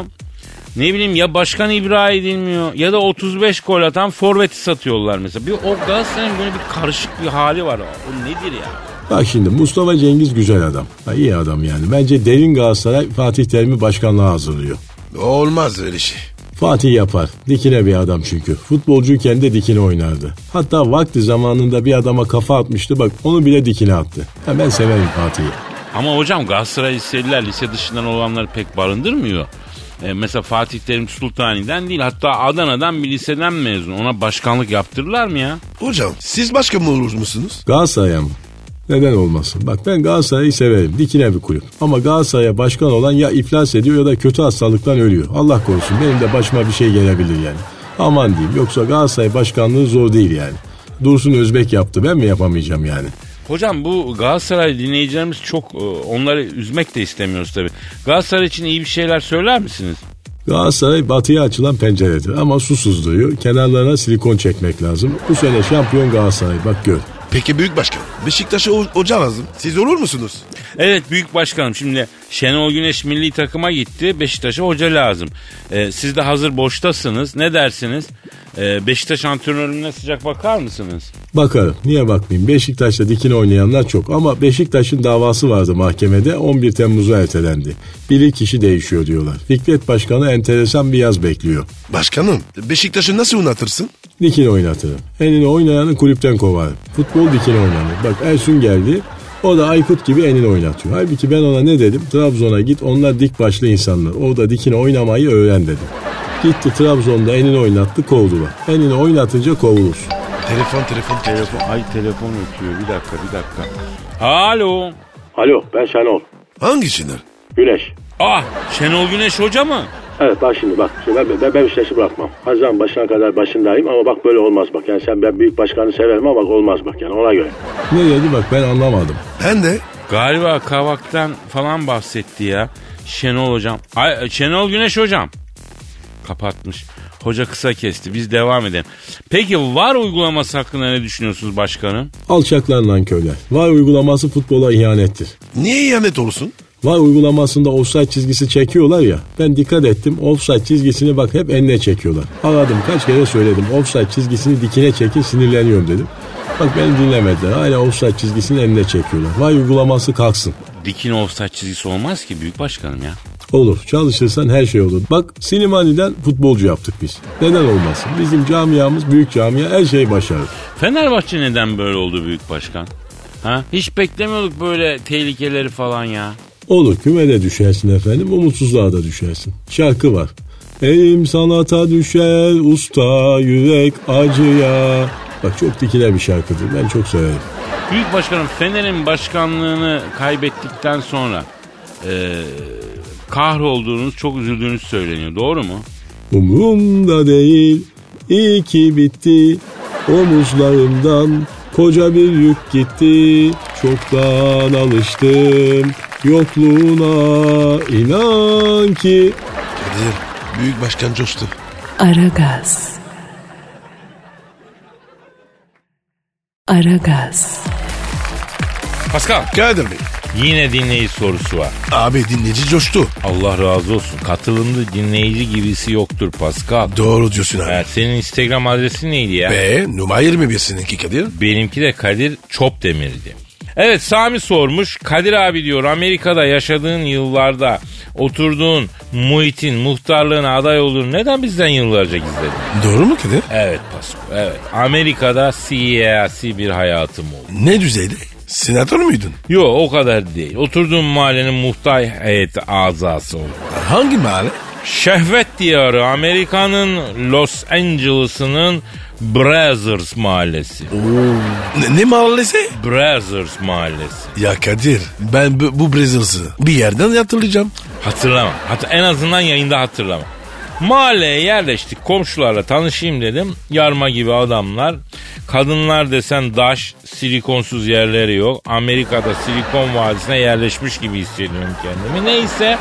ne bileyim ya başkan ibra edilmiyor ya da 35 gol atan forveti satıyorlar mesela. Bir o Galatasaray'ın böyle bir karışık bir hali var. O nedir ya? Bak şimdi Mustafa Cengiz güzel adam. Ha, iyi adam yani. Bence derin Galatasaray Fatih Terim'i başkanlığa hazırlıyor. Olmaz öyle şey. Fatih yapar. Dikine bir adam çünkü. Futbolcuyken de dikine oynardı. Hatta vakti zamanında bir adama kafa atmıştı. Bak onu bile dikine attı. Ha, ben severim Fatih'i. Ama hocam Galatasaray liseliler lise dışından olanları pek barındırmıyor. E, mesela Fatih Terim Sultani'den değil hatta Adana'dan bir liseden mezun. Ona başkanlık yaptırırlar mı ya? Hocam siz başkan mı olur musunuz? Galatasaray'a mı? Neden olmasın? Bak ben Galatasaray'ı severim. Dikine bir kulüp. Ama Galatasaray'a başkan olan ya iflas ediyor ya da kötü hastalıktan ölüyor. Allah korusun benim de başıma bir şey gelebilir yani. Aman diyeyim. Yoksa Galatasaray başkanlığı zor değil yani. Dursun Özbek yaptı ben mi yapamayacağım yani? Hocam bu Galatasaray dinleyicilerimiz çok e, onları üzmek de istemiyoruz tabii. Galatasaray için iyi bir şeyler söyler misiniz? Galatasaray batıya açılan penceredir ama su sızlıyor. Kenarlarına silikon çekmek lazım. Bu sene şampiyon Galatasaray bak gör. Peki büyük başkan. Beşiktaş'a ho- hoca lazım. Siz olur musunuz? Evet büyük başkanım şimdi Şenol Güneş milli takıma gitti. Beşiktaş'a hoca lazım. E, siz de hazır boştasınız. Ne dersiniz? E, Beşiktaş antrenörüne sıcak bakar mısınız? Bakarım. Niye bakmayayım? Beşiktaş'ta dikine oynayanlar çok ama Beşiktaş'ın davası vardı mahkemede 11 Temmuz'a ertelendi. Bir kişi değişiyor diyorlar. Fikret Başkanı enteresan bir yaz bekliyor. Başkanım Beşiktaş'ı nasıl oynatırsın? Dikine oynatırım. Enini oynayanı kulüpten kovarım. Futbol dikine oynanır. Bak Ersun geldi. O da Aykut gibi enini oynatıyor. Halbuki ben ona ne dedim? Trabzon'a git onlar dik başlı insanlar. O da dikine oynamayı öğren dedim. Gitti Trabzon'da enini oynattı kovdular. Enini oynatınca kovulursun. Telefon telefon telefon. Ay telefon ötüyor bir dakika bir dakika. Alo. Alo ben Şenol. Hangi Şener? Güneş. Ah Şenol Güneş hoca mı? Evet bak şimdi bak. Şimdi ben, ben, ben Beşiktaş'ı bırakmam. Haziran başına kadar başındayım ama bak böyle olmaz bak. Yani sen ben büyük başkanı severim ama bak olmaz bak yani ona göre. Ne dedi bak ben anlamadım. Ben de. Galiba Kavak'tan falan bahsetti ya. Şenol hocam. Ay, Şenol Güneş hocam. Kapatmış. Hoca kısa kesti. Biz devam edelim. Peki var uygulaması hakkında ne düşünüyorsunuz başkanım? Alçaklar nankörler. Var uygulaması futbola ihanettir. Niye ihanet olsun? Var uygulamasında offside çizgisi çekiyorlar ya. Ben dikkat ettim. Offside çizgisini bak hep enine çekiyorlar. Aradım kaç kere söyledim. Offside çizgisini dikine çekin sinirleniyorum dedim. Bak beni dinlemediler. Hala offside çizgisini enine çekiyorlar. Vay uygulaması kalksın. Dikin offside çizgisi olmaz ki büyük başkanım ya. Olur. Çalışırsan her şey olur. Bak Sinimani'den futbolcu yaptık biz. Neden olmasın? Bizim camiamız büyük camia her şeyi başarır. Fenerbahçe neden böyle oldu büyük başkan? Ha? Hiç beklemiyorduk böyle tehlikeleri falan ya. Olur kümede düşersin efendim umutsuzluğa da düşersin. Şarkı var. Elim sanata düşer usta yürek acıya. Bak çok dikine bir şarkıdır ben çok severim. Büyük başkanım Fener'in başkanlığını kaybettikten sonra e, kahrolduğunuz, çok üzüldüğünüz söyleniyor. Doğru mu? Umurumda değil iyi ki bitti omuzlarımdan koca bir yük gitti. Çoktan alıştım yokluğuna inan ki Kadir büyük başkan coştu. Aragaz. Aragaz. Pascal Kadir Bey. yine dinleyici sorusu var. Abi dinleyici coştu. Allah razı olsun. Katılımda dinleyici gibisi yoktur Pascal. Doğru diyorsun abi. Evet, senin Instagram adresin neydi ya? Ve numara 21 seninki Kadir. Benimki de Kadir Çopdemir'di. Evet Sami sormuş. Kadir abi diyor Amerika'da yaşadığın yıllarda oturduğun muhitin muhtarlığına aday olduğunu neden bizden yıllarca gizledin? Doğru mu Kadir? Evet Pasko evet. Amerika'da siyasi bir hayatım oldu. Ne düzeyde? Senatör müydün? Yok o kadar değil. Oturduğum mahallenin muhtar heyeti azası oldu. Hangi mahalle? Şehvet diyarı Amerika'nın Los Angeles'ının Brazzers mahallesi. Ne, ne mahallesi? Brazzers mahallesi. Ya Kadir ben bu, bu Brazils'ı bir yerden hatırlayacağım. Hatırlama. Hat en azından yayında hatırlama. Mahalleye yerleştik. Komşularla tanışayım dedim. Yarma gibi adamlar. Kadınlar desen daş, silikonsuz yerleri yok. Amerika'da silikon vadisine yerleşmiş gibi hissediyorum kendimi. Neyse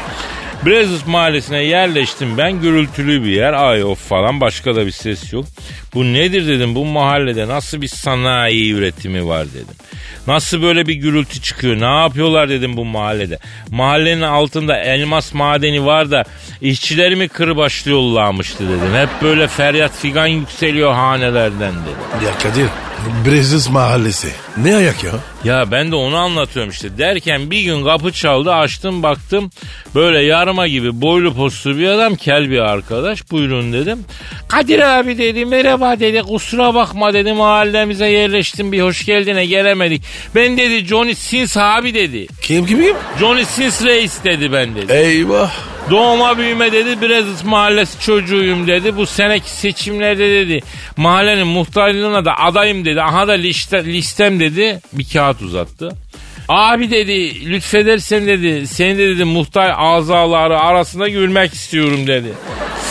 Brazos mahallesine yerleştim ben. Gürültülü bir yer. Ay of falan başka da bir ses yok. Bu nedir dedim bu mahallede nasıl bir sanayi üretimi var dedim. Nasıl böyle bir gürültü çıkıyor ne yapıyorlar dedim bu mahallede. Mahallenin altında elmas madeni var da işçileri mi kırbaçlıyorlarmıştı dedim. Hep böyle feryat figan yükseliyor hanelerden dedim. Ya Kadir Brazils mahallesi. Ne ayak ya? Ya ben de onu anlatıyorum işte. Derken bir gün kapı çaldı açtım baktım. Böyle yarma gibi boylu postlu bir adam kel bir arkadaş. Buyurun dedim. Kadir abi dedi merhaba dedi kusura bakma dedi mahallemize yerleştim bir hoş geldine gelemedik. Ben dedi Johnny Sins abi dedi. Kim kim kim? Johnny Sins reis dedi ben dedi. Eyvah. Doğma büyüme dedi Brazos mahallesi çocuğuyum dedi. Bu seneki seçimlerde dedi mahallenin muhtarlığına da adayım dedi. Aha da liste, listem dedi bir kağıt uzattı. Abi dedi lütfedersen dedi seni de dedi muhtar azaları arasında görmek istiyorum dedi.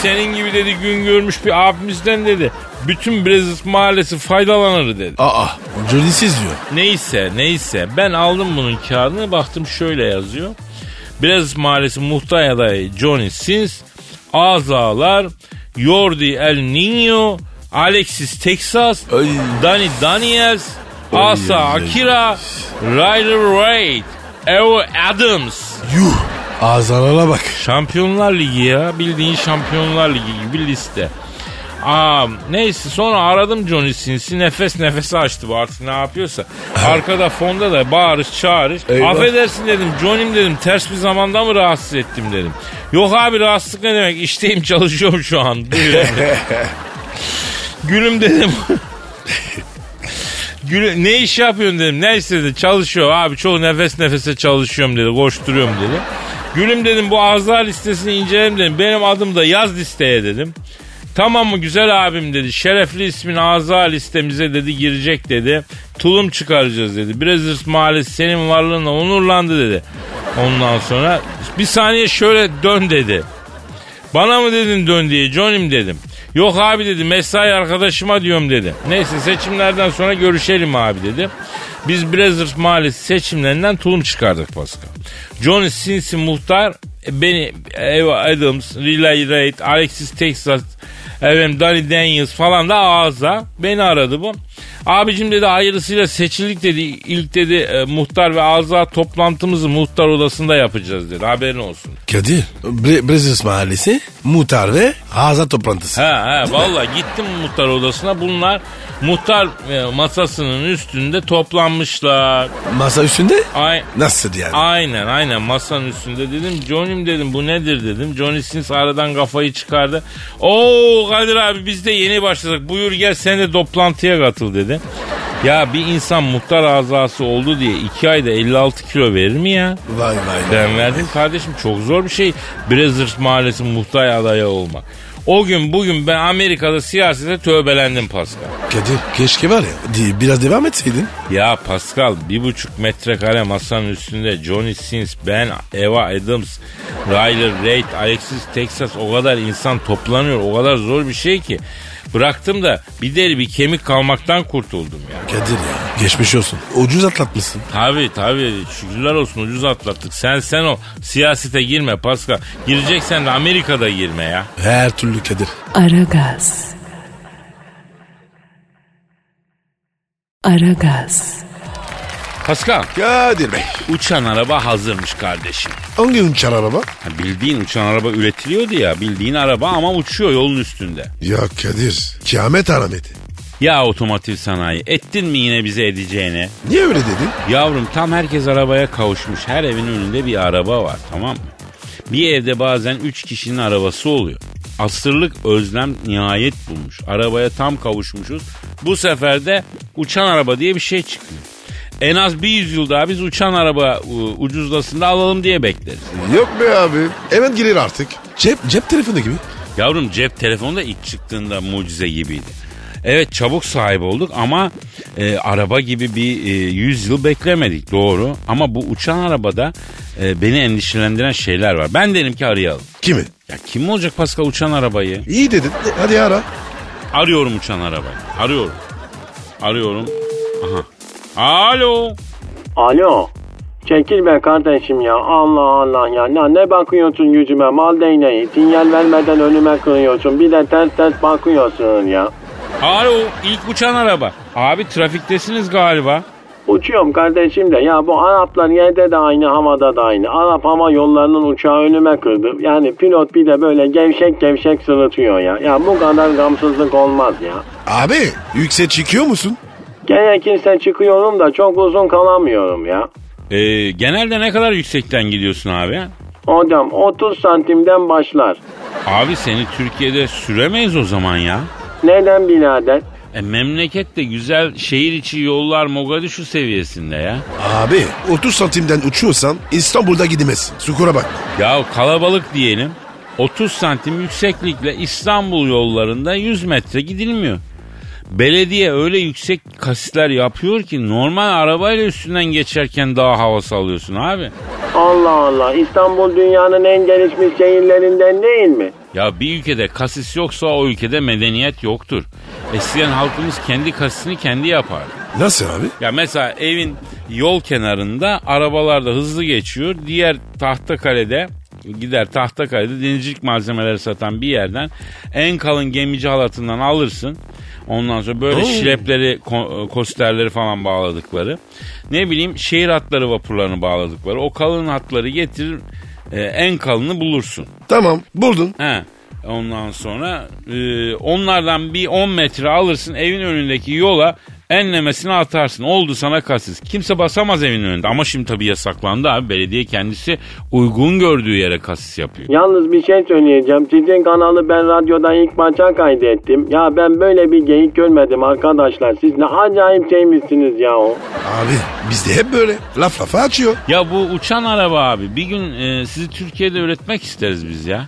Senin gibi dedi gün görmüş bir abimizden dedi. Bütün Brazos mahallesi faydalanır dedi. Aa Johnny'siz diyor. Neyse neyse ben aldım bunun kağıdını baktım şöyle yazıyor. Brazos mahallesi muhtar adayı Johnny Sins, azalar Jordi El Nino, Alexis Texas, Ay. Danny Daniels, Asa ay, ay. Akira, Ryder Wade, Evo Adams. Yuh. Ağzalara bak. Şampiyonlar Ligi ya. Bildiğin Şampiyonlar Ligi gibi liste. Aa, neyse sonra aradım Johnny Sins'i nefes nefese açtı bu artık ne yapıyorsa. Arkada fonda da bağırış çağırış. Eyvah. Affedersin dedim Johnny'm dedim ters bir zamanda mı rahatsız ettim dedim. Yok abi rahatsızlık ne demek işteyim çalışıyorum şu an. Gülüm dedim. Gül, ne iş yapıyorsun dedim. Neyse dedi çalışıyor abi çok nefes nefese çalışıyorum dedi. Koşturuyorum dedi. Gülüm dedim bu ağızlar listesini inceledim dedim. Benim adım da yaz listeye dedim. Tamam mı güzel abim dedi. Şerefli ismin ağza listemize dedi girecek dedi. Tulum çıkaracağız dedi. Brazos Mahallesi senin varlığına onurlandı dedi. Ondan sonra bir saniye şöyle dön dedi. Bana mı dedin dön diye Johnny'm dedim. Yok abi dedi mesai arkadaşıma diyorum dedi. Neyse seçimlerden sonra görüşelim abi dedi. Biz Brazzers Mahallesi seçimlerinden tulum çıkardık Pascal. Johnny Sins'i muhtar, e, beni Eva Adams, Relay Raid, Alexis Texas, efendim Danny Daniels falan da ağza. Beni aradı bu. Abicim dedi hayırlısıyla seçildik dedi. İlk dedi e, muhtar ve azat toplantımızı muhtar odasında yapacağız dedi. Haberin olsun. Kadir, Bre Brezilya mahallesi, muhtar ve ağza toplantısı. Ha ha valla gittim muhtar odasına bunlar muhtar e, masasının üstünde toplanmışlar. Masa üstünde? Ay, Nasıl yani? Aynen aynen masanın üstünde dedim. Johnny'm dedim bu nedir dedim. Johnny Sins aradan kafayı çıkardı. Oo Kadir abi biz de yeni başladık. Buyur gel sen de toplantıya katıl dedi. Ya bir insan muhtar azası oldu diye iki ayda 56 kilo verir mi ya? Vay vay vay. Ben verdim kardeşim çok zor bir şey. Brazzers Mahallesi muhtar adayı olmak. O gün bugün ben Amerika'da siyasete tövbelendim Pascal. Kadir keşke var ya biraz devam etseydin. Ya Pascal bir buçuk metrekare masanın üstünde Johnny Sins, ben, Eva Adams, Ryler Reid, Alexis Texas o kadar insan toplanıyor. O kadar zor bir şey ki. Bıraktım da bir deri bir kemik kalmaktan kurtuldum ya. Kadir ya geçmiş olsun. Ucuz atlatmışsın. Tabii tabii şükürler olsun ucuz atlattık. Sen sen o siyasete girme Pascal. Gireceksen de Amerika'da girme ya. Her türlü Kadir. Aragaz. Aragaz. Pascal Kadir Bey. uçan araba hazırmış kardeşim. Hangi uçar araba? Ha, bildiğin uçan araba üretiliyordu ya bildiğin araba ama uçuyor yolun üstünde. Ya Kadir. Kıyamet alameti. Ya otomotiv sanayi ettin mi yine bize edeceğine? Niye öyle dedin? Yavrum tam herkes arabaya kavuşmuş. Her evin önünde bir araba var tamam mı? Bir evde bazen üç kişinin arabası oluyor. Asırlık özlem nihayet bulmuş. Arabaya tam kavuşmuşuz. Bu sefer de uçan araba diye bir şey çıkıyor. En az bir yüzyıl daha biz uçan araba u- ucuzlasın da alalım diye bekleriz. Yok be abi. Hemen gelir artık. Cep, cep telefonu gibi. Yavrum cep telefonu da ilk çıktığında mucize gibiydi. Evet çabuk sahip olduk ama e, araba gibi bir e, 100 yıl beklemedik doğru. Ama bu uçan arabada e, beni endişelendiren şeyler var. Ben derim ki arayalım. Kimi? Ya kim olacak Pascal uçan arabayı? İyi dedin. Hadi ara. Arıyorum uçan arabayı. Arıyorum. Arıyorum. Aha. Alo. Alo. Çekil be kardeşim ya. Allah Allah ya. Ne, ne bakıyorsun yüzüme mal değneği. Sinyal vermeden önüme kırıyorsun. Bir de ters ters bakıyorsun ya. Alo. İlk uçan araba. Abi trafiktesiniz galiba. Uçuyorum kardeşim de ya bu Araplar yerde de aynı havada da aynı. Arap hava yollarının uçağı önüme kırdı. Yani pilot bir de böyle gevşek gevşek sırıtıyor ya. Ya bu kadar gamsızlık olmaz ya. Abi yüksek çıkıyor musun? Gerekirse çıkıyorum da çok uzun kalamıyorum ya. Ee, genelde ne kadar yüksekten gidiyorsun abi? Hocam 30 santimden başlar. Abi seni Türkiye'de süremeyiz o zaman ya. Neden birader? E memleket de güzel şehir içi yollar Mogadishu seviyesinde ya. Abi 30 santimden uçuyorsan İstanbul'da gidemezsin. Sukura bak. Ya kalabalık diyelim 30 santim yükseklikle İstanbul yollarında 100 metre gidilmiyor. Belediye öyle yüksek kasisler yapıyor ki normal arabayla üstünden geçerken daha havası alıyorsun abi. Allah Allah İstanbul dünyanın en gelişmiş şehirlerinden değil mi? Ya bir ülkede kasis yoksa o ülkede medeniyet yoktur. Eskiden halkımız kendi kasisini kendi yapar. Nasıl abi? Ya mesela evin yol kenarında arabalar da hızlı geçiyor. Diğer Tahtakale'de gider Tahtakale'de denizcilik malzemeleri satan bir yerden en kalın gemici halatından alırsın. Ondan sonra böyle Oo. şilepleri, ko- kosterleri falan bağladıkları. Ne bileyim şehir hatları vapurlarını bağladıkları. O kalın hatları getirir e, en kalını bulursun. Tamam buldun. He. Ondan sonra e, onlardan bir 10 metre alırsın evin önündeki yola enlemesine atarsın. Oldu sana kasis. Kimse basamaz evin önünde. Ama şimdi tabii yasaklandı abi. Belediye kendisi uygun gördüğü yere kasis yapıyor. Yalnız bir şey söyleyeceğim. Sizin kanalı ben radyodan ilk başa kaydettim. Ya ben böyle bir geyik görmedim arkadaşlar. Siz ne acayip şeymişsiniz ya o. Abi bizde hep böyle. Laf lafa açıyor. Ya bu uçan araba abi bir gün e, sizi Türkiye'de üretmek isteriz biz ya.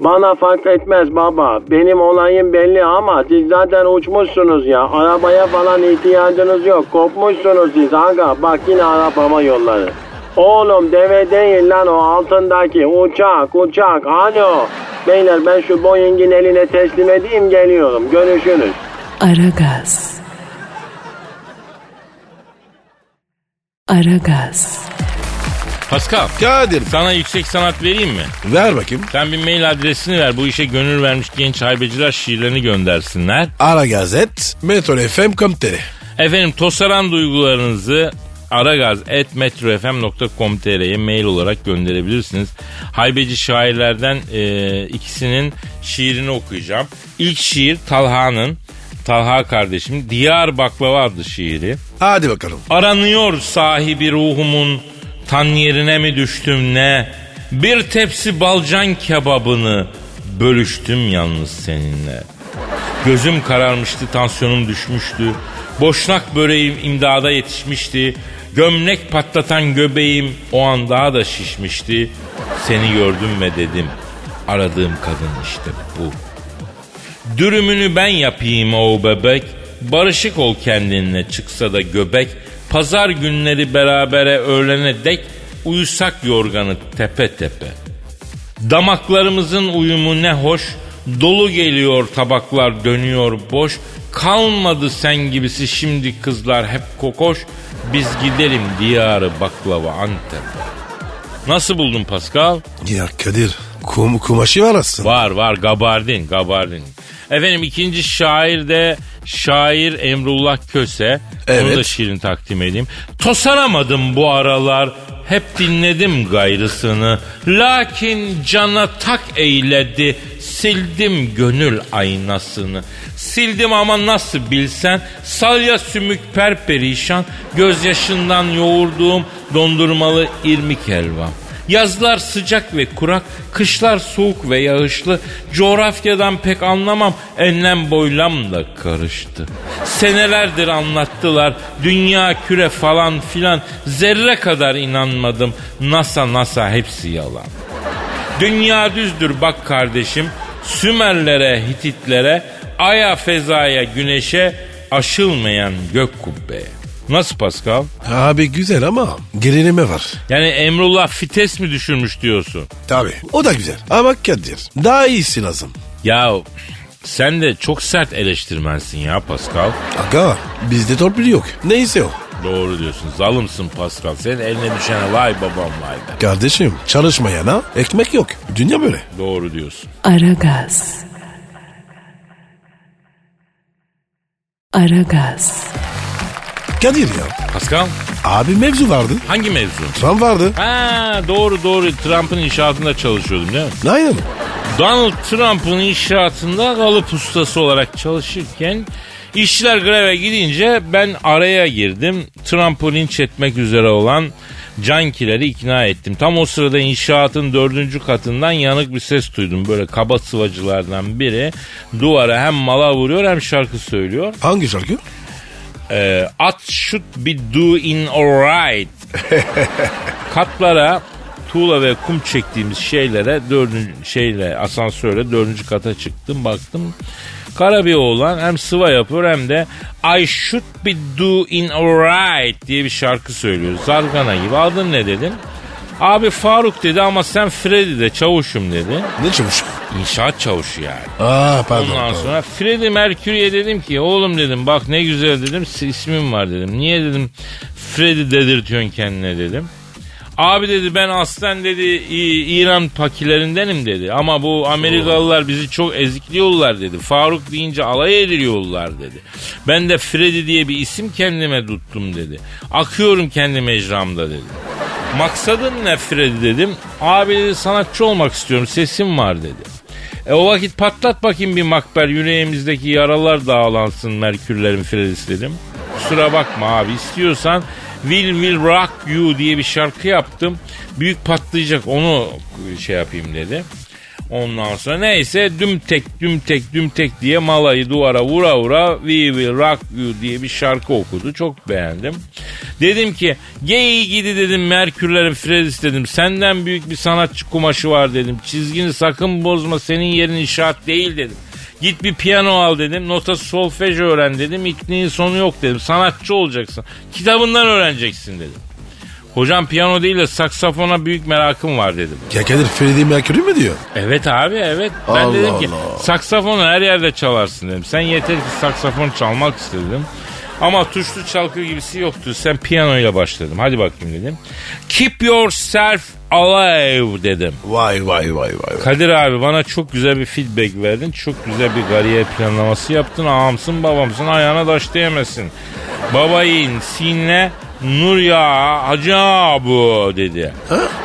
Bana fark etmez baba. Benim olayım belli ama siz zaten uçmuşsunuz ya. Arabaya falan ihtiyacınız yok. Kopmuşsunuz siz aga. Bak yine arabama yolları. Oğlum deve değil lan o altındaki uçak uçak alo. Beyler ben şu Boeing'in eline teslim edeyim geliyorum. Görüşürüz. Aragaz. Aragaz. Pascal Kadir sana yüksek sanat vereyim mi? ver bakayım. Sen bir mail adresini ver. Bu işe gönül vermiş genç haybeciler şiirlerini göndersinler. Ara Gazet, Metro FM Komtere. Efendim tosaran duygularınızı aragaz.metrofm.com.tr'ye mail olarak gönderebilirsiniz. Haybeci şairlerden e, ikisinin şiirini okuyacağım. İlk şiir Talha'nın, Talha kardeşim Diyar Baklava adlı şiiri. Hadi bakalım. Aranıyor sahibi ruhumun tan yerine mi düştüm ne? Bir tepsi balcan kebabını bölüştüm yalnız seninle. Gözüm kararmıştı, tansiyonum düşmüştü. Boşnak böreğim imdada yetişmişti. Gömlek patlatan göbeğim o an daha da şişmişti. Seni gördüm ve dedim. Aradığım kadın işte bu. Dürümünü ben yapayım o bebek. Barışık ol kendinle çıksa da göbek. Pazar günleri berabere öğlene dek uyusak yorganı tepe tepe. Damaklarımızın uyumu ne hoş. Dolu geliyor tabaklar dönüyor boş. Kalmadı sen gibisi şimdi kızlar hep kokoş. Biz gidelim diyarı baklava Antep. Nasıl buldun Pascal? Ya Kadir kum, kumaşı var aslında. Var var gabardin gabardin. Efendim ikinci şair de şair Emrullah Köse. Onu Evet. da şiirin takdim edeyim. Tosaramadım bu aralar. Hep dinledim gayrısını. Lakin cana tak eyledi. Sildim gönül aynasını. Sildim ama nasıl bilsen salya sümük perperişan gözyaşından yoğurduğum dondurmalı irmik helvam. Yazlar sıcak ve kurak, kışlar soğuk ve yağışlı. Coğrafyadan pek anlamam, enlem boylam da karıştı. Senelerdir anlattılar, dünya küre falan filan. Zerre kadar inanmadım, NASA NASA hepsi yalan. Dünya düzdür bak kardeşim, Sümerlere, Hititlere, Ay'a, fezaya, güneşe, aşılmayan gök kubbeye. Nasıl Pascal? Abi güzel ama gerileme var. Yani Emrullah fites mi düşürmüş diyorsun? Tabii. O da güzel. Ama Kadir daha iyisi lazım. Ya sen de çok sert eleştirmensin ya Pascal. Aga bizde torpil yok. Neyse o. Doğru diyorsun. Zalımsın Pascal. Senin eline düşene vay babam vay be. Kardeşim çalışmayana ekmek yok. Dünya böyle. Doğru diyorsun. Aragaz. Aragaz. Kadir ya. Pascal Abi mevzu vardı. hangi mevzu? Trump vardı. Ha doğru doğru Trump'ın inşaatında çalışıyordum değil mi? Aynen. Donald Trump'ın inşaatında kalıp ustası olarak çalışırken işçiler greve gidince ben araya girdim. Trump'ı linç etmek üzere olan cankileri ikna ettim. Tam o sırada inşaatın dördüncü katından yanık bir ses duydum. Böyle kaba sıvacılardan biri duvara hem mala vuruyor hem şarkı söylüyor. Hangi şarkı? Ee, at should be doing alright. Katlara tuğla ve kum çektiğimiz şeylere dördüncü şeyle asansörle dördüncü kata çıktım baktım. Kara bir oğlan hem sıva yapıyor hem de I should be doing alright diye bir şarkı söylüyor. Zargana gibi. Adın ne dedim? Abi Faruk dedi ama sen Freddy de çavuşum dedi. Ne çavuş? İnşaat çavuşu yani. Aa pardon. Ondan pardon. sonra Freddie Mercury'ye dedim ki oğlum dedim bak ne güzel dedim ismim var dedim. Niye dedim Freddie dedirtiyorsun kendine dedim. Abi dedi ben aslen dedi İran pakilerindenim dedi. Ama bu Amerikalılar bizi çok ezikliyorlar dedi. Faruk deyince alay ediliyorlar dedi. Ben de Freddy diye bir isim kendime tuttum dedi. Akıyorum kendi mecramda dedi. Maksadın ne Freddy dedim. Abi dedi sanatçı olmak istiyorum sesim var dedi. E o vakit patlat bakayım bir makber yüreğimizdeki yaralar dağlansın Merkürlerin Freddy'si dedim. Kusura bakma abi istiyorsan Will Will Rock You diye bir şarkı yaptım. Büyük patlayacak onu şey yapayım dedi. Ondan sonra neyse dümtek dümtek dümtek diye malayı duvara vura vura We Will Rock You diye bir şarkı okudu. Çok beğendim. Dedim ki gey gidi dedim Merkürlerin Fredis dedim. Senden büyük bir sanatçı kumaşı var dedim. Çizgini sakın bozma senin yerin inşaat değil dedim. Git bir piyano al dedim. Nota solfej öğren dedim. İkniğin sonu yok dedim. Sanatçı olacaksın. Kitabından öğreneceksin dedim. Hocam piyano değil de saksafona büyük merakım var dedim. Ya Kadir Freddie Mercury mi diyor? Evet abi evet. Ben Allah dedim ki Allah. saksafonu her yerde çalarsın dedim. Sen yeter ki saksafon çalmak istedim. Ama tuşlu çalgı gibisi yoktu. Sen piyanoyla başladım. Hadi bakayım dedim. Keep yourself alive dedim. Vay vay vay vay. Kadir abi bana çok güzel bir feedback verdin. Çok güzel bir kariyer planlaması yaptın. Ağamsın babamsın ayağına taş değmesin. Babayın sinne nur ya hacı bu dedi.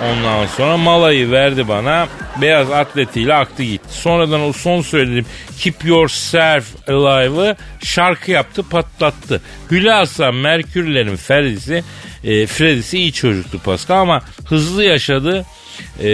Ondan sonra malayı verdi bana. Beyaz atletiyle aktı gitti. Sonradan o son söylediğim Keep Yourself Alive'ı şarkı yaptı patlattı. Hülasa Merkürlerin Freddy'si e, Freddy'si iyi çocuktu Pascal ama hızlı yaşadı. E,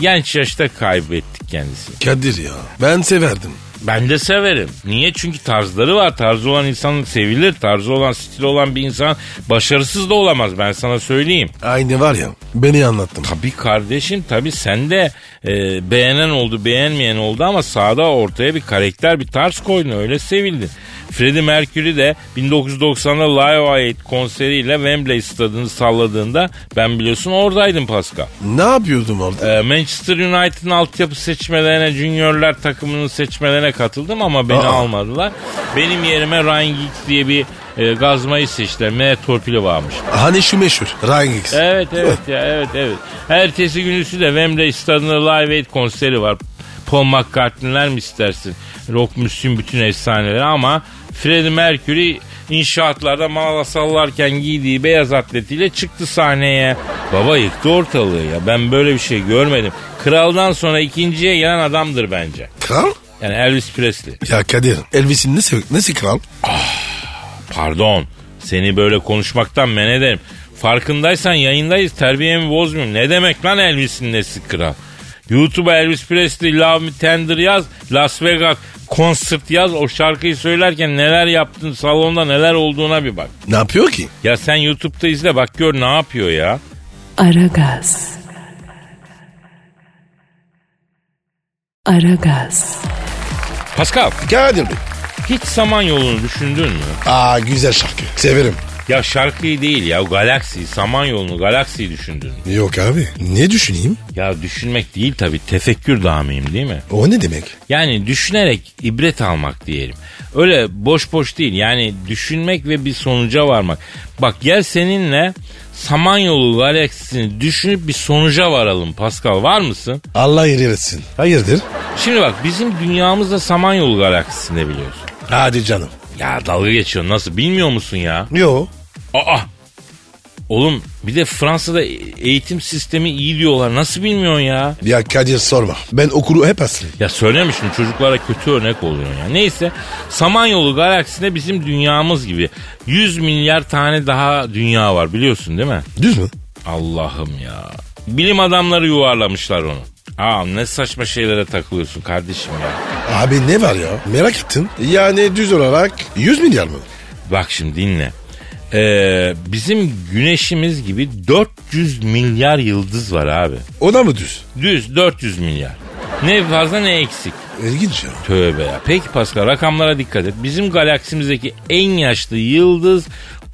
genç yaşta kaybettik kendisini. Kadir ya ben severdim. Ben de severim. Niye? Çünkü tarzları var. Tarzı olan insan sevilir. Tarzı olan, stili olan bir insan başarısız da olamaz. Ben sana söyleyeyim. Aynı var ya beni anlattın. Tabii kardeşim tabii sen de e, beğenen oldu beğenmeyen oldu ama sahada ortaya bir karakter bir tarz koydun öyle sevildin. Freddie Mercury de 1990'da Live Aid konseriyle Wembley stadını salladığında ben biliyorsun oradaydım Pascal. Ne yapıyordum orada? Ee, Manchester United'ın altyapı seçmelerine, juniorlar takımının seçmelerine katıldım ama beni Aa. almadılar. Benim yerime Ryan Giggs diye bir e, gazmayı seçtiler. M torpili varmış. Hani şu meşhur Ryan Giggs. Evet evet ya evet evet. Ertesi günüsü de Wembley stadında Live Aid konseri var. Paul McCartney'ler mi istersin? Rock müslüm bütün efsaneleri ama Freddie Mercury inşaatlarda mağara sallarken giydiği beyaz atletiyle çıktı sahneye. Baba yıktı ortalığı ya. Ben böyle bir şey görmedim. Kraldan sonra ikinciye gelen adamdır bence. Kral? Yani Elvis Presley. Ya Kadir Elvis'in nesi, nesi kral? Pardon. Seni böyle konuşmaktan men ederim. Farkındaysan yayındayız terbiyemi bozmuyorum. Ne demek lan Elvis'in nesi kral? YouTube'a Elvis Presley Love Me Tender yaz. Las Vegas konsert yaz. O şarkıyı söylerken neler yaptın salonda neler olduğuna bir bak. Ne yapıyor ki? Ya sen YouTube'da izle bak gör ne yapıyor ya. Aragaz. Aragaz. Pascal Kadir Bey. hiç saman yolunu düşündün mü? Aa güzel şarkı. Severim. Ya şarkıyı değil ya galaksiyi, saman yolunu, galaksiyi düşündün? Yok abi. Ne düşüneyim? Ya düşünmek değil tabii tefekkür damıyım değil mi? O ne demek? Yani düşünerek ibret almak diyelim. Öyle boş boş değil yani düşünmek ve bir sonuca varmak. Bak gel seninle Samanyolu galaksisini düşünüp bir sonuca varalım Pascal var mısın? Allah yer etsin. Hayırdır? Şimdi bak bizim dünyamız da Samanyolu galaksisinde biliyorsun. Hadi canım. Ya dalga geçiyorsun nasıl bilmiyor musun ya? Yo. Aa Oğlum bir de Fransa'da eğitim sistemi iyi diyorlar. Nasıl bilmiyorsun ya? Ya Kadir sorma. Ben okulu hep asıl. Ya söyleme çocuklara kötü örnek oluyor ya. Neyse Samanyolu galaksisinde bizim dünyamız gibi 100 milyar tane daha dünya var biliyorsun değil mi? Düz mü? Allah'ım ya. Bilim adamları yuvarlamışlar onu. Aa ne saçma şeylere takılıyorsun kardeşim ya. Abi ne var ya? Merak ettim. Yani düz olarak 100 milyar mı? Bak şimdi dinle. Ee, bizim güneşimiz gibi 400 milyar yıldız var abi. O da mı düz? Düz 400 milyar. Ne fazla ne eksik. İlginç ya. Tövbe ya. Peki Pascal rakamlara dikkat et. Bizim galaksimizdeki en yaşlı yıldız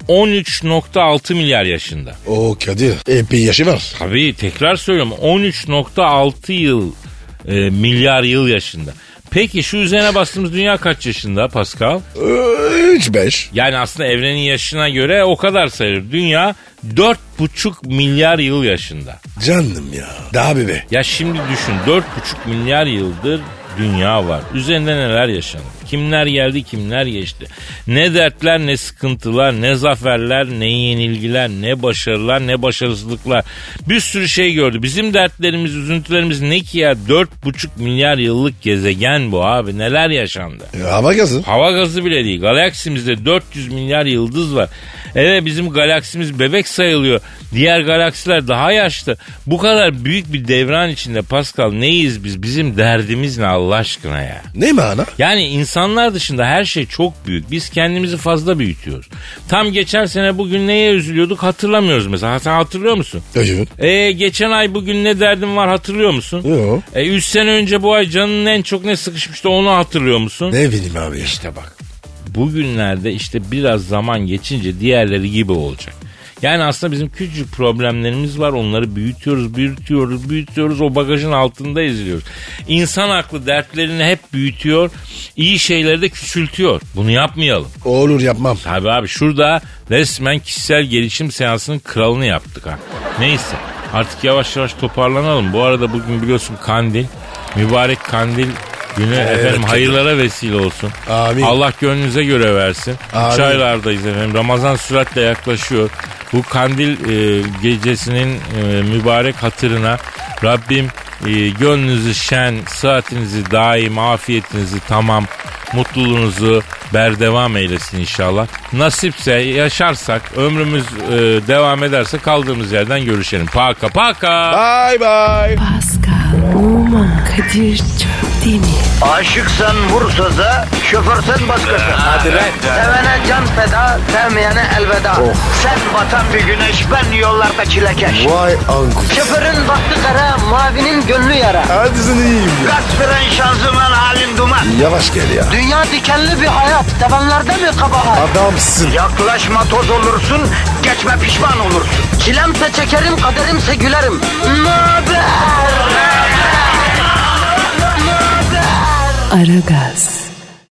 13.6 milyar yaşında. O Kadir. Epey yaşı var. Tabii tekrar söylüyorum 13.6 yıl e, milyar yıl yaşında. Peki şu üzerine bastığımız dünya kaç yaşında Pascal? 3-5. Yani aslında evrenin yaşına göre o kadar sayılır. Dünya 4,5 milyar yıl yaşında. Canım ya. Daha bebe. Ya şimdi düşün 4,5 milyar yıldır dünya var. Üzerinde neler yaşandı? Kimler geldi kimler geçti? Ne dertler ne sıkıntılar ne zaferler ne yenilgiler ne başarılar ne başarısızlıklar. Bir sürü şey gördü. Bizim dertlerimiz üzüntülerimiz ne ki ya 4,5 milyar yıllık gezegen bu abi neler yaşandı? E, hava gazı. Hava gazı bile değil. Galaksimizde 400 milyar yıldız var. Evet bizim galaksimiz bebek sayılıyor. Diğer galaksiler daha yaşlı. Bu kadar büyük bir devran içinde Pascal neyiz biz? Bizim derdimiz ne Allah aşkına ya? Ne mana? Yani insanlar dışında her şey çok büyük. Biz kendimizi fazla büyütüyoruz. Tam geçen sene bugün neye üzülüyorduk hatırlamıyoruz mesela. Sen hatırlıyor musun? Evet. E geçen ay bugün ne derdim var hatırlıyor musun? Yo. E 3 sene önce bu ay canının en çok ne sıkışmıştı onu hatırlıyor musun? Ne bileyim abi. İşte bak bugünlerde işte biraz zaman geçince diğerleri gibi olacak. Yani aslında bizim küçük problemlerimiz var. Onları büyütüyoruz, büyütüyoruz, büyütüyoruz. O bagajın altında eziliyoruz. İnsan aklı dertlerini hep büyütüyor. iyi şeyleri de küçültüyor. Bunu yapmayalım. Olur yapmam. Tabii abi şurada resmen kişisel gelişim seansının kralını yaptık ha. Neyse artık yavaş yavaş toparlanalım. Bu arada bugün biliyorsun kandil. Mübarek kandil Günü efendim hayırlara vesile olsun. Amin. Allah gönlünüze göre versin. Amin. Üç aylardayız efendim. Ramazan süratle yaklaşıyor. Bu kandil e, gecesinin e, mübarek hatırına Rabbim e, gönlünüzü şen, sıhhatinizi daim, afiyetinizi tamam, mutluluğunuzu berdevam eylesin inşallah. Nasipse yaşarsak, ömrümüz e, devam ederse kaldığımız yerden görüşelim. Paka paka. Bye bye. Pascal, Oman, Kadir çok değil mi? Aşıksan vursa da, şoförsen başkasın. Hadi Sevene can feda, sevmeyene elveda. Sen batan bir güneş, ben yollarda çilekeş. Vay anku. Şoförün baktı kara, mavinin gönlü yara. Hadi sen iyiyim ya. Kasperen şanzıman halin duman. Yavaş gel ya. Dünya dikenli bir hayat, sevenlerde mi kabahar? Adamsın. Yaklaşma toz olursun, geçme pişman olursun. Çilemse çekerim, kaderimse gülerim. Möber! Aragaz.